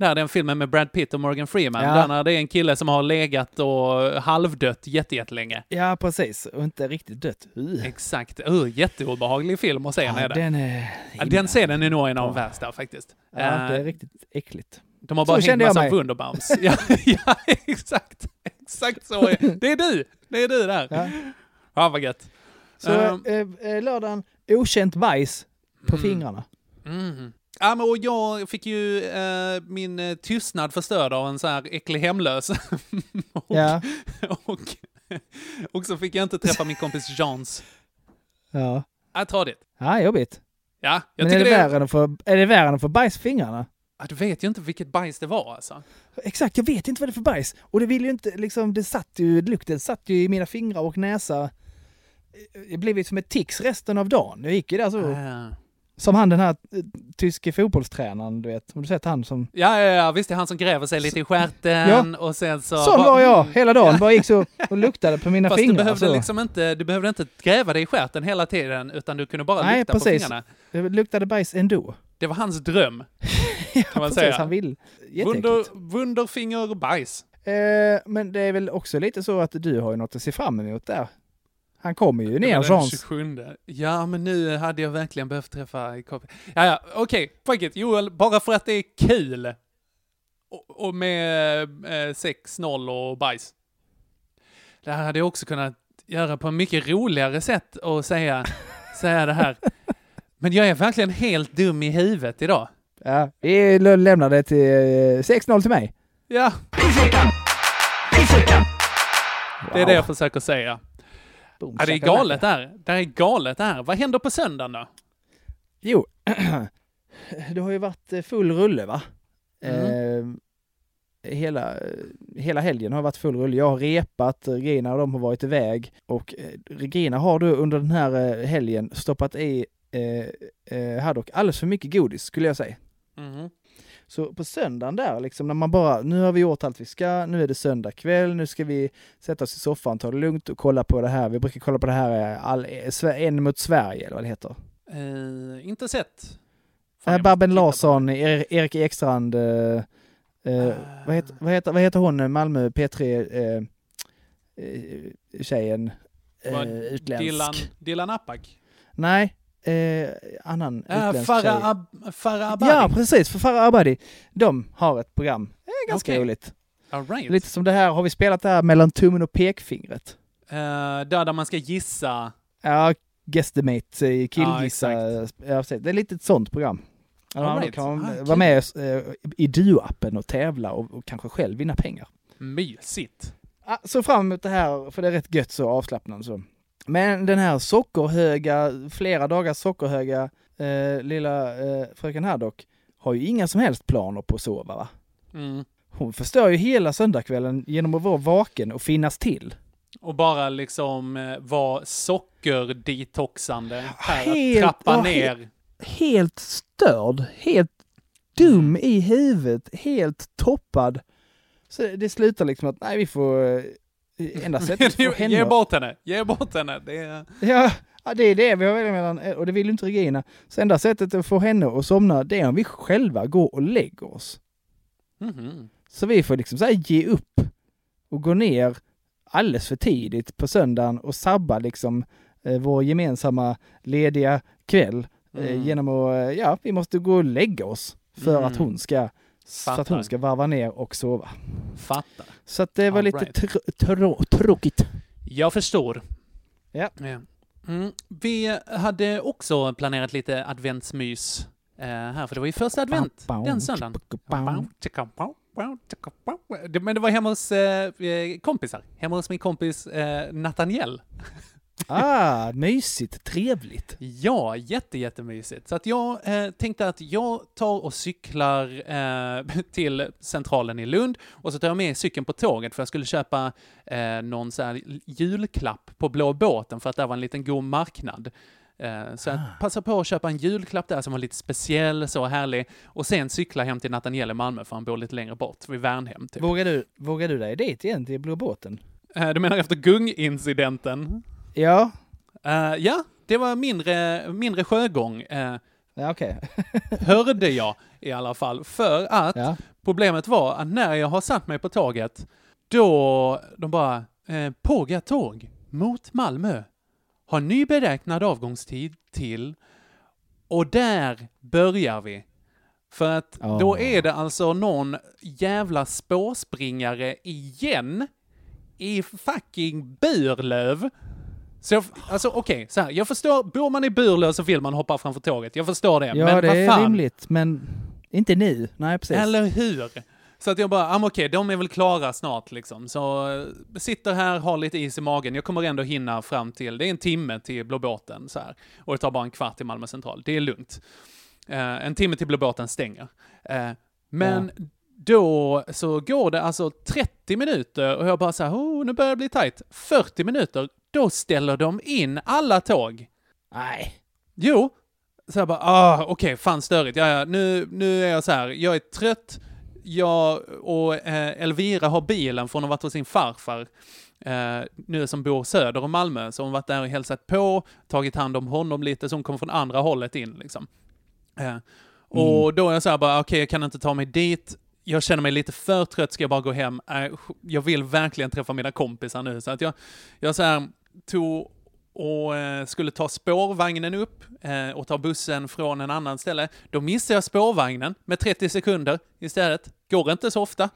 Där den filmen med Brad Pitt och Morgan Freeman. Ja. Där när det är en kille som har legat och halvdött jätte- jättelänge. Ja, precis. Och inte riktigt dött. Uh. Exakt. Uh, jätteobehaglig film att se Ja, den är... Ja, den scenen är nog en av de värsta faktiskt. Ja, det är Eh, riktigt äckligt. De har Så bara hängt kände jag massa. Wunderbaums. [LAUGHS] ja, [LAUGHS] ja, exakt. Exakt så är det. är du! Det är du där. Ja. Ja, vad gött. Så eh, eh, lördagen, okänt bajs på Mm. fingrarna. mm. Ja, men och jag fick ju eh, min eh, tystnad förstörd av en så här äcklig hemlös. [LAUGHS] och, Ja. och, och så fick jag inte träffa min kompis Jans. Ja. Ja, tradigt. Ja, jobbigt. Ja, jag Men är tycker det, det, värre än att få, är det värre än att få bajs i fingrarna? Ja, du vet ju inte vilket bajs det var alltså. Exakt, jag vet inte vad det är för bajs. Och det vill ju inte, liksom, det satt ju, lukten satt ju i mina fingrar och näsa. Det blev ju som ett tics resten av dagen. Jag gick ju där så. Ah. Som han den här eh, tyske fotbollstränaren, du vet. Har du sett han som... Ja, ja, ja, visst det är han som gräver sig lite i stjärten och sen så... Sån var jag hela dagen, bara gick så och [LAUGHS] luktade på mina Fast fingrar. du behövde så. liksom inte, du behövde inte gräva dig i stjärten hela tiden, utan du kunde bara Nej, lukta precis. på fingrarna. Det luktade bajs ändå. Det var hans dröm, Ja, [LAUGHS] kan man precis, säga. han vill. Wunder, wunderfinger bajs. Eh, men det är väl också lite så att du har ju något att se fram emot där. Han kommer ju ner. 27. Ja, men nu hade jag verkligen behövt träffa Kopi. Ja, ja, okej. Fuck it. Joel, bara för att det är kul. Och, och med eh, 6-0 och bajs. Det här hade jag också kunnat göra på en mycket roligare sätt och säga, [LAUGHS] säga det här. Men jag är verkligen helt dum i huvudet idag. Ja, vi lämnar det till eh, 6-0 till mig. Ja, det är det jag försöker säga. Boom, Ja, det är galet där. Det är galet där. Vad händer på söndagen då? Jo, [CLEARS THROAT] det har ju varit eh, full rulle va? Mm. Eh, hela, hela helgen har varit full rulle. Jag har repat, Regina och de har varit iväg och eh, Regina har då under den här eh, helgen stoppat i eh, eh, Haddock alldeles för mycket godis skulle jag säga. Mhm. Så på söndagen där, liksom när man bara, nu har vi gjort allt vi ska, nu är det söndag kväll, nu ska vi sätta oss i soffan, ta det lugnt och kolla på det här. Vi brukar kolla på det här, eh, all, eh, En mot Sverige, eller vad det heter. Eh, inte sett. Fan, Äh, Babben Larsson, er, Erik Ekstrand, eh, eh, vad, heter, vad, heter, vad heter hon, Malmö P3 eh, eh, tjejen? Eh, utländsk. Dylan, Dylan Apak? Nej, eh, annan Ja, utländsk Farah. Ab- Farah Abadi? Ja, precis, för Farah Abadi. De har ett program. Det är ganska Okej. roligt. Right. Lite som det här, har vi spelat det här mellan tummen och pekfingret? Eh, där, där man ska gissa. Ja, Guestimate, eh, Ja, killgissa. Ja, precis. det är lite ett sånt program. Ja, right. kan Ah, vara med i Duo-appen och tävla och, och kanske själv vinna pengar. Mysigt. Så fram emot det här, för det är rätt gött så avslappnande så. Men den här sockerhöga, flera dagars sockerhöga eh, lilla eh, fröken Haddock har ju inga som helst planer på att sova va? Mm. Hon förstör ju hela söndagskvällen genom att vara vaken och finnas till. Och bara liksom eh, vara sockerdetoxande. Här, Helt- att trappa ner. he- Helt störd, helt dum i huvudet, helt toppad. Så det slutar liksom att, nej vi får, eh, enda sättet [LAUGHS] för henne Ge bort henne, ge bort henne. Det är... Ja, det är det vi har välja mellan, och det vill ju inte Regina. Så enda sättet att få henne att somna, det är om vi själva går och lägger oss. Mhm. Så vi får liksom så ge upp och gå ner alldeles för tidigt på söndagen och sabba liksom eh, vår gemensamma lediga kväll eh, Mm. genom att, eh, ja, vi måste gå och lägga oss för Mm. att hon ska så att Fattar. hon ska varva ner och sova. Fattar. Så att det var All lite right. tr- trå- tråkigt. Jag förstår. Ja. Mm. Vi hade också planerat lite adventsmys eh, här, för det var ju första advent den söndagen. Men det var hemma hos eh, eh, kompisar. Hemma hos min kompis eh, Nathaniel. Ah, mysigt, trevligt. Ja, jätte, jättemysigt. Så att jag eh, tänkte att jag tar och cyklar eh, [LAUGHS] till centralen i Lund och så tar jag med cykeln på tåget för jag skulle köpa eh, någon så här julklapp på Blå båten för att det var en liten god marknad. Eh, så jag passade på att köpa en julklapp där som var lite speciell, så härlig, och sen cykla hem till Nathaniel i Malmö för han bor lite längre bort, vid Värnhem typ. Vågar du, vågar du dig dit igen till Blå båten? Eh, du menar efter gungincidenten? Ja. Eh, ja, det var mindre, mindre sjögång. eh, Ja, okej. [LAUGHS] hörde jag i alla fall. För att Ja. problemet var att när jag har satt mig på tåget, då de bara, eh, Påga tåg mot Malmö har ny beräknad avgångstid till och där börjar vi. För att då Åh. är det alltså någon jävla spårspringare igen i fucking Burlöv Så jag, alltså okej, så här, jag förstår, bor man i Burlöv så vill man hoppa framför tåget. Jag förstår det. Ja, men det vad är fan? rimligt, men inte nu. Nej, precis. Eller hur? Så att jag bara, ah, okej, de är väl klara snart liksom. Så eh, sitter här, har lite is i magen. Jag kommer ändå hinna fram till, det är en timme till Blå båten så här. Och det tar bara en kvart till Malmö central. Det är lugnt. Eh, en timme till Blå båten stänger. Eh, men då så går det alltså 30 minuter och jag bara så här, oh, nu börjar det bli tajt. 40 minuter, då ställer de in alla tåg. Nej. Jo. Så jag bara, ah, okej, fan störigt. Ja, ja, nu, nu är jag så här, jag är trött. Jag och eh, Elvira har bilen från att ha varit hos sin farfar. Eh, nu som bor söder om Malmö, så hon har varit där och hälsat på, tagit hand om honom lite, så hon kommer från andra hållet in liksom. Eh, och då är jag så här bara, okej, jag kan inte ta mig dit. Jag känner mig lite för trött, ska jag bara gå hem? Äh, jag vill verkligen träffa mina kompisar nu, så att jag, jag så här, tog och eh, skulle ta spårvagnen upp eh, och ta bussen från en annan ställe. Då missade jag spårvagnen med 30 sekunder istället. Går inte så ofta.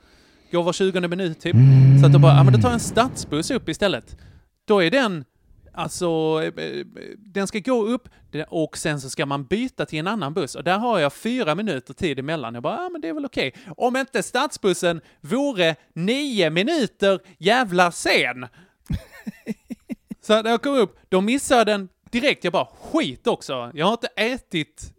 Går var 20 minut typ. Så att då bara, ja men då tar jag en stadsbuss upp istället. Då är den, alltså, eh, den ska gå upp och sen så ska man byta till en annan buss. Och där har jag fyra minuter tid emellan. Jag bara, ja men det är väl okej. Om inte stadsbussen vore nio minuter jävla sen. [LAUGHS] Så när jag kom upp, då missade jag den direkt. Jag bara, skit också. Jag har inte ätit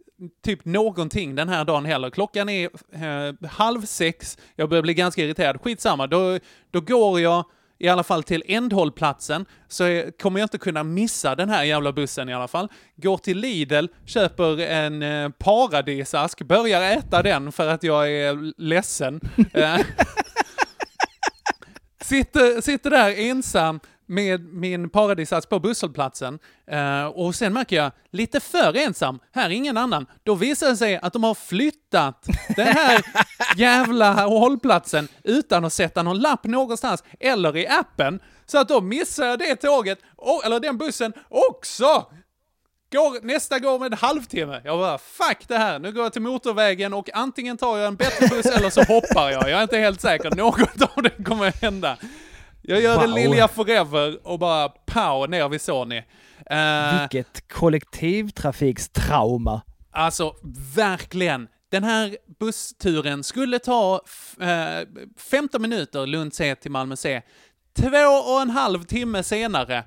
typ någonting den här dagen heller. Klockan är eh, halv sex. Jag börjar bli ganska irriterad. Skitsamma, då, då går jag i alla fall till ändhållplatsen, så jag, kommer jag inte kunna missa den här jävla bussen i alla fall. Går till Lidl, köper en eh, paradisask, börjar äta den för att jag är ledsen. Eh, [LAUGHS] sitter, sitter där ensam med min paradisask på busshållplatsen eh, och sen märker jag, lite för ensam, här är ingen annan. Då visar det sig att de har flyttat den här [LAUGHS] jävla hållplatsen utan att sätta någon lapp någonstans eller i appen. Så att då missar jag det tåget, och, eller den bussen också! Går, nästa går med en halvtimme. Jag bara, fuck det här. Nu går jag till motorvägen och antingen tar jag en bättre buss eller så hoppar jag. Jag är inte helt säker. Något av det kommer att hända. Jag gör det Wow. Lilja Forever och bara pow ner vid Sony. Uh, Vilket kollektivtrafikstrauma. Alltså, verkligen. Den här bussturen skulle ta eh, 15 minuter Lund C till Malmö C. Två och en halv timme senare,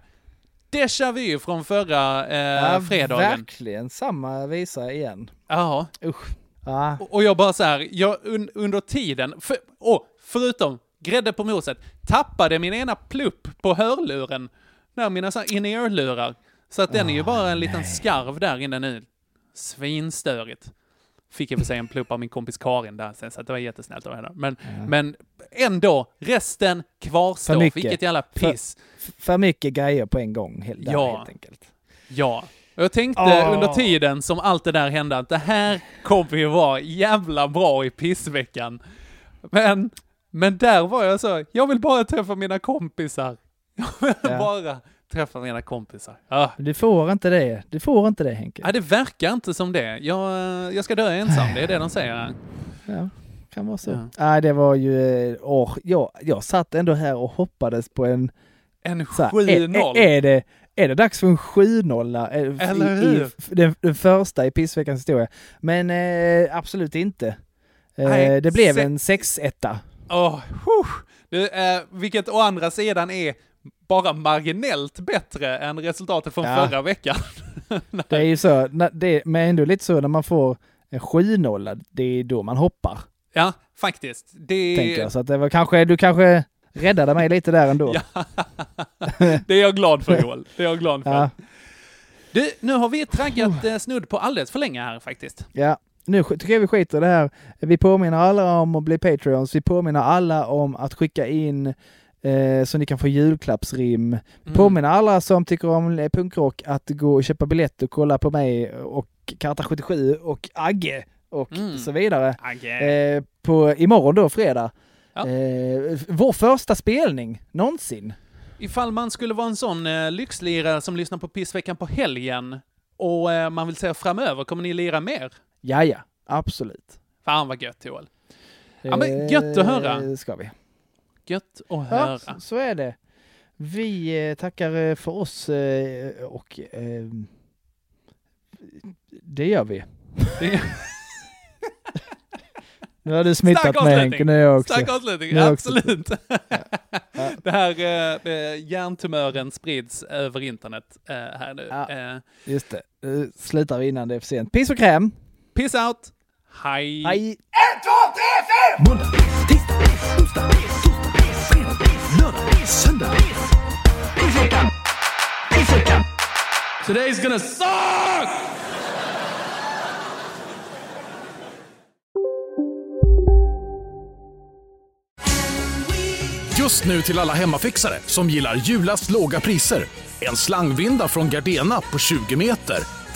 déjà vu från förra eh, Ja, fredagen. Verkligen samma visa igen. Ja. Usch. Ja. Och- jag bara så här, jag un, under tiden, för, och förutom grädde på moset, tappade min ena plupp på hörluren, där mina in-ear-lurar. Så att den är ju bara en liten skarv där inne nu. Svinstörigt. Fick jag för sig en plupp av min kompis Karin där sen, så att det var jättesnällt av henne. Men, men ändå, resten kvarstår. För mycket. Vilket jävla piss. För, för mycket grejer på en gång. Helt, där, Ja. helt enkelt. Ja. Och jag tänkte Åh. under tiden som allt det där hände att det här kommer ju vara jävla bra i pissveckan. Men, men där var jag så, jag vill bara träffa mina kompisar. [LAUGHS] Jag vill Ja. bara träffa mina kompisar. Ja. Du får inte det. Du får inte det Henke. Nej, det verkar inte som det. Jag, jag ska dö ensam, det är det de säger. Ja, kan vara så. Ja. Nej, det var ju... Åh, jag, jag satt ändå här och hoppades på en... En så här, 7-0. Är, är, det, är det dags för en 7-0 eh, Eller i, i hur? f- den, den första i pissveckans historia? Men eh, absolut inte. Eh, Nej, det blev se- en 6-1. Åh, huh. det, eh, vilket å andra sidan är bara marginellt bättre än resultatet från Ja. förra veckan. [LAUGHS] Det är ju så, det, men ändå lite så när man får en 7-0, det är då man hoppar. Ja, faktiskt. Det, Tänker jag. Så att det var kanske, du kanske räddade mig lite där ändå. [LAUGHS] Ja. [LAUGHS] det är jag glad för Joel. Det är jag glad för. Ja. Du, nu har vi traggat eh, snudd på alldeles för länge här faktiskt. Ja, nu tycker jag vi skiter i det här. Vi påminner alla om att bli Patreons. Vi påminner alla om att skicka in eh, så ni kan få julklappsrim. Mm. Påminner alla som tycker om punkrock att gå och köpa biljett och kolla på mig och Karta 77 och Agge och Mm. så vidare. Eh, på imorgon då, fredag. Ja. Eh, vår första spelning någonsin. Ifall man skulle vara en sån eh, lyxlirare som lyssnar på Pissveckan på helgen och eh, man vill säga framöver, kommer ni lira mer? Ja, ja, absolut. Fan vad gött Joel. Ja men gött att höra. Eh, Ska vi. Gött att Ja, höra. så- så är det. Vi eh, tackar eh, för oss eh, och eh, det gör vi. Det- [LAUGHS] Nu har du smittat mig. Henke, nu är jag också. Stark avslutning, absolut. [LAUGHS] Det här eh, eh, hjärntumören sprids över internet eh, här nu. Ja. Eh, Just det, nu slutar vi innan det är för sent. Piss och kräm! Peace out! Hej! Hej! Måndag, tisdag, onsdag, torsdag, fredag, lördag, söndag. Pissveckan! Pissveckan! Today's gonna suck! Just nu till alla hemmafixare som gillar julast låga priser. En slangvinda från Gardena på 20 meter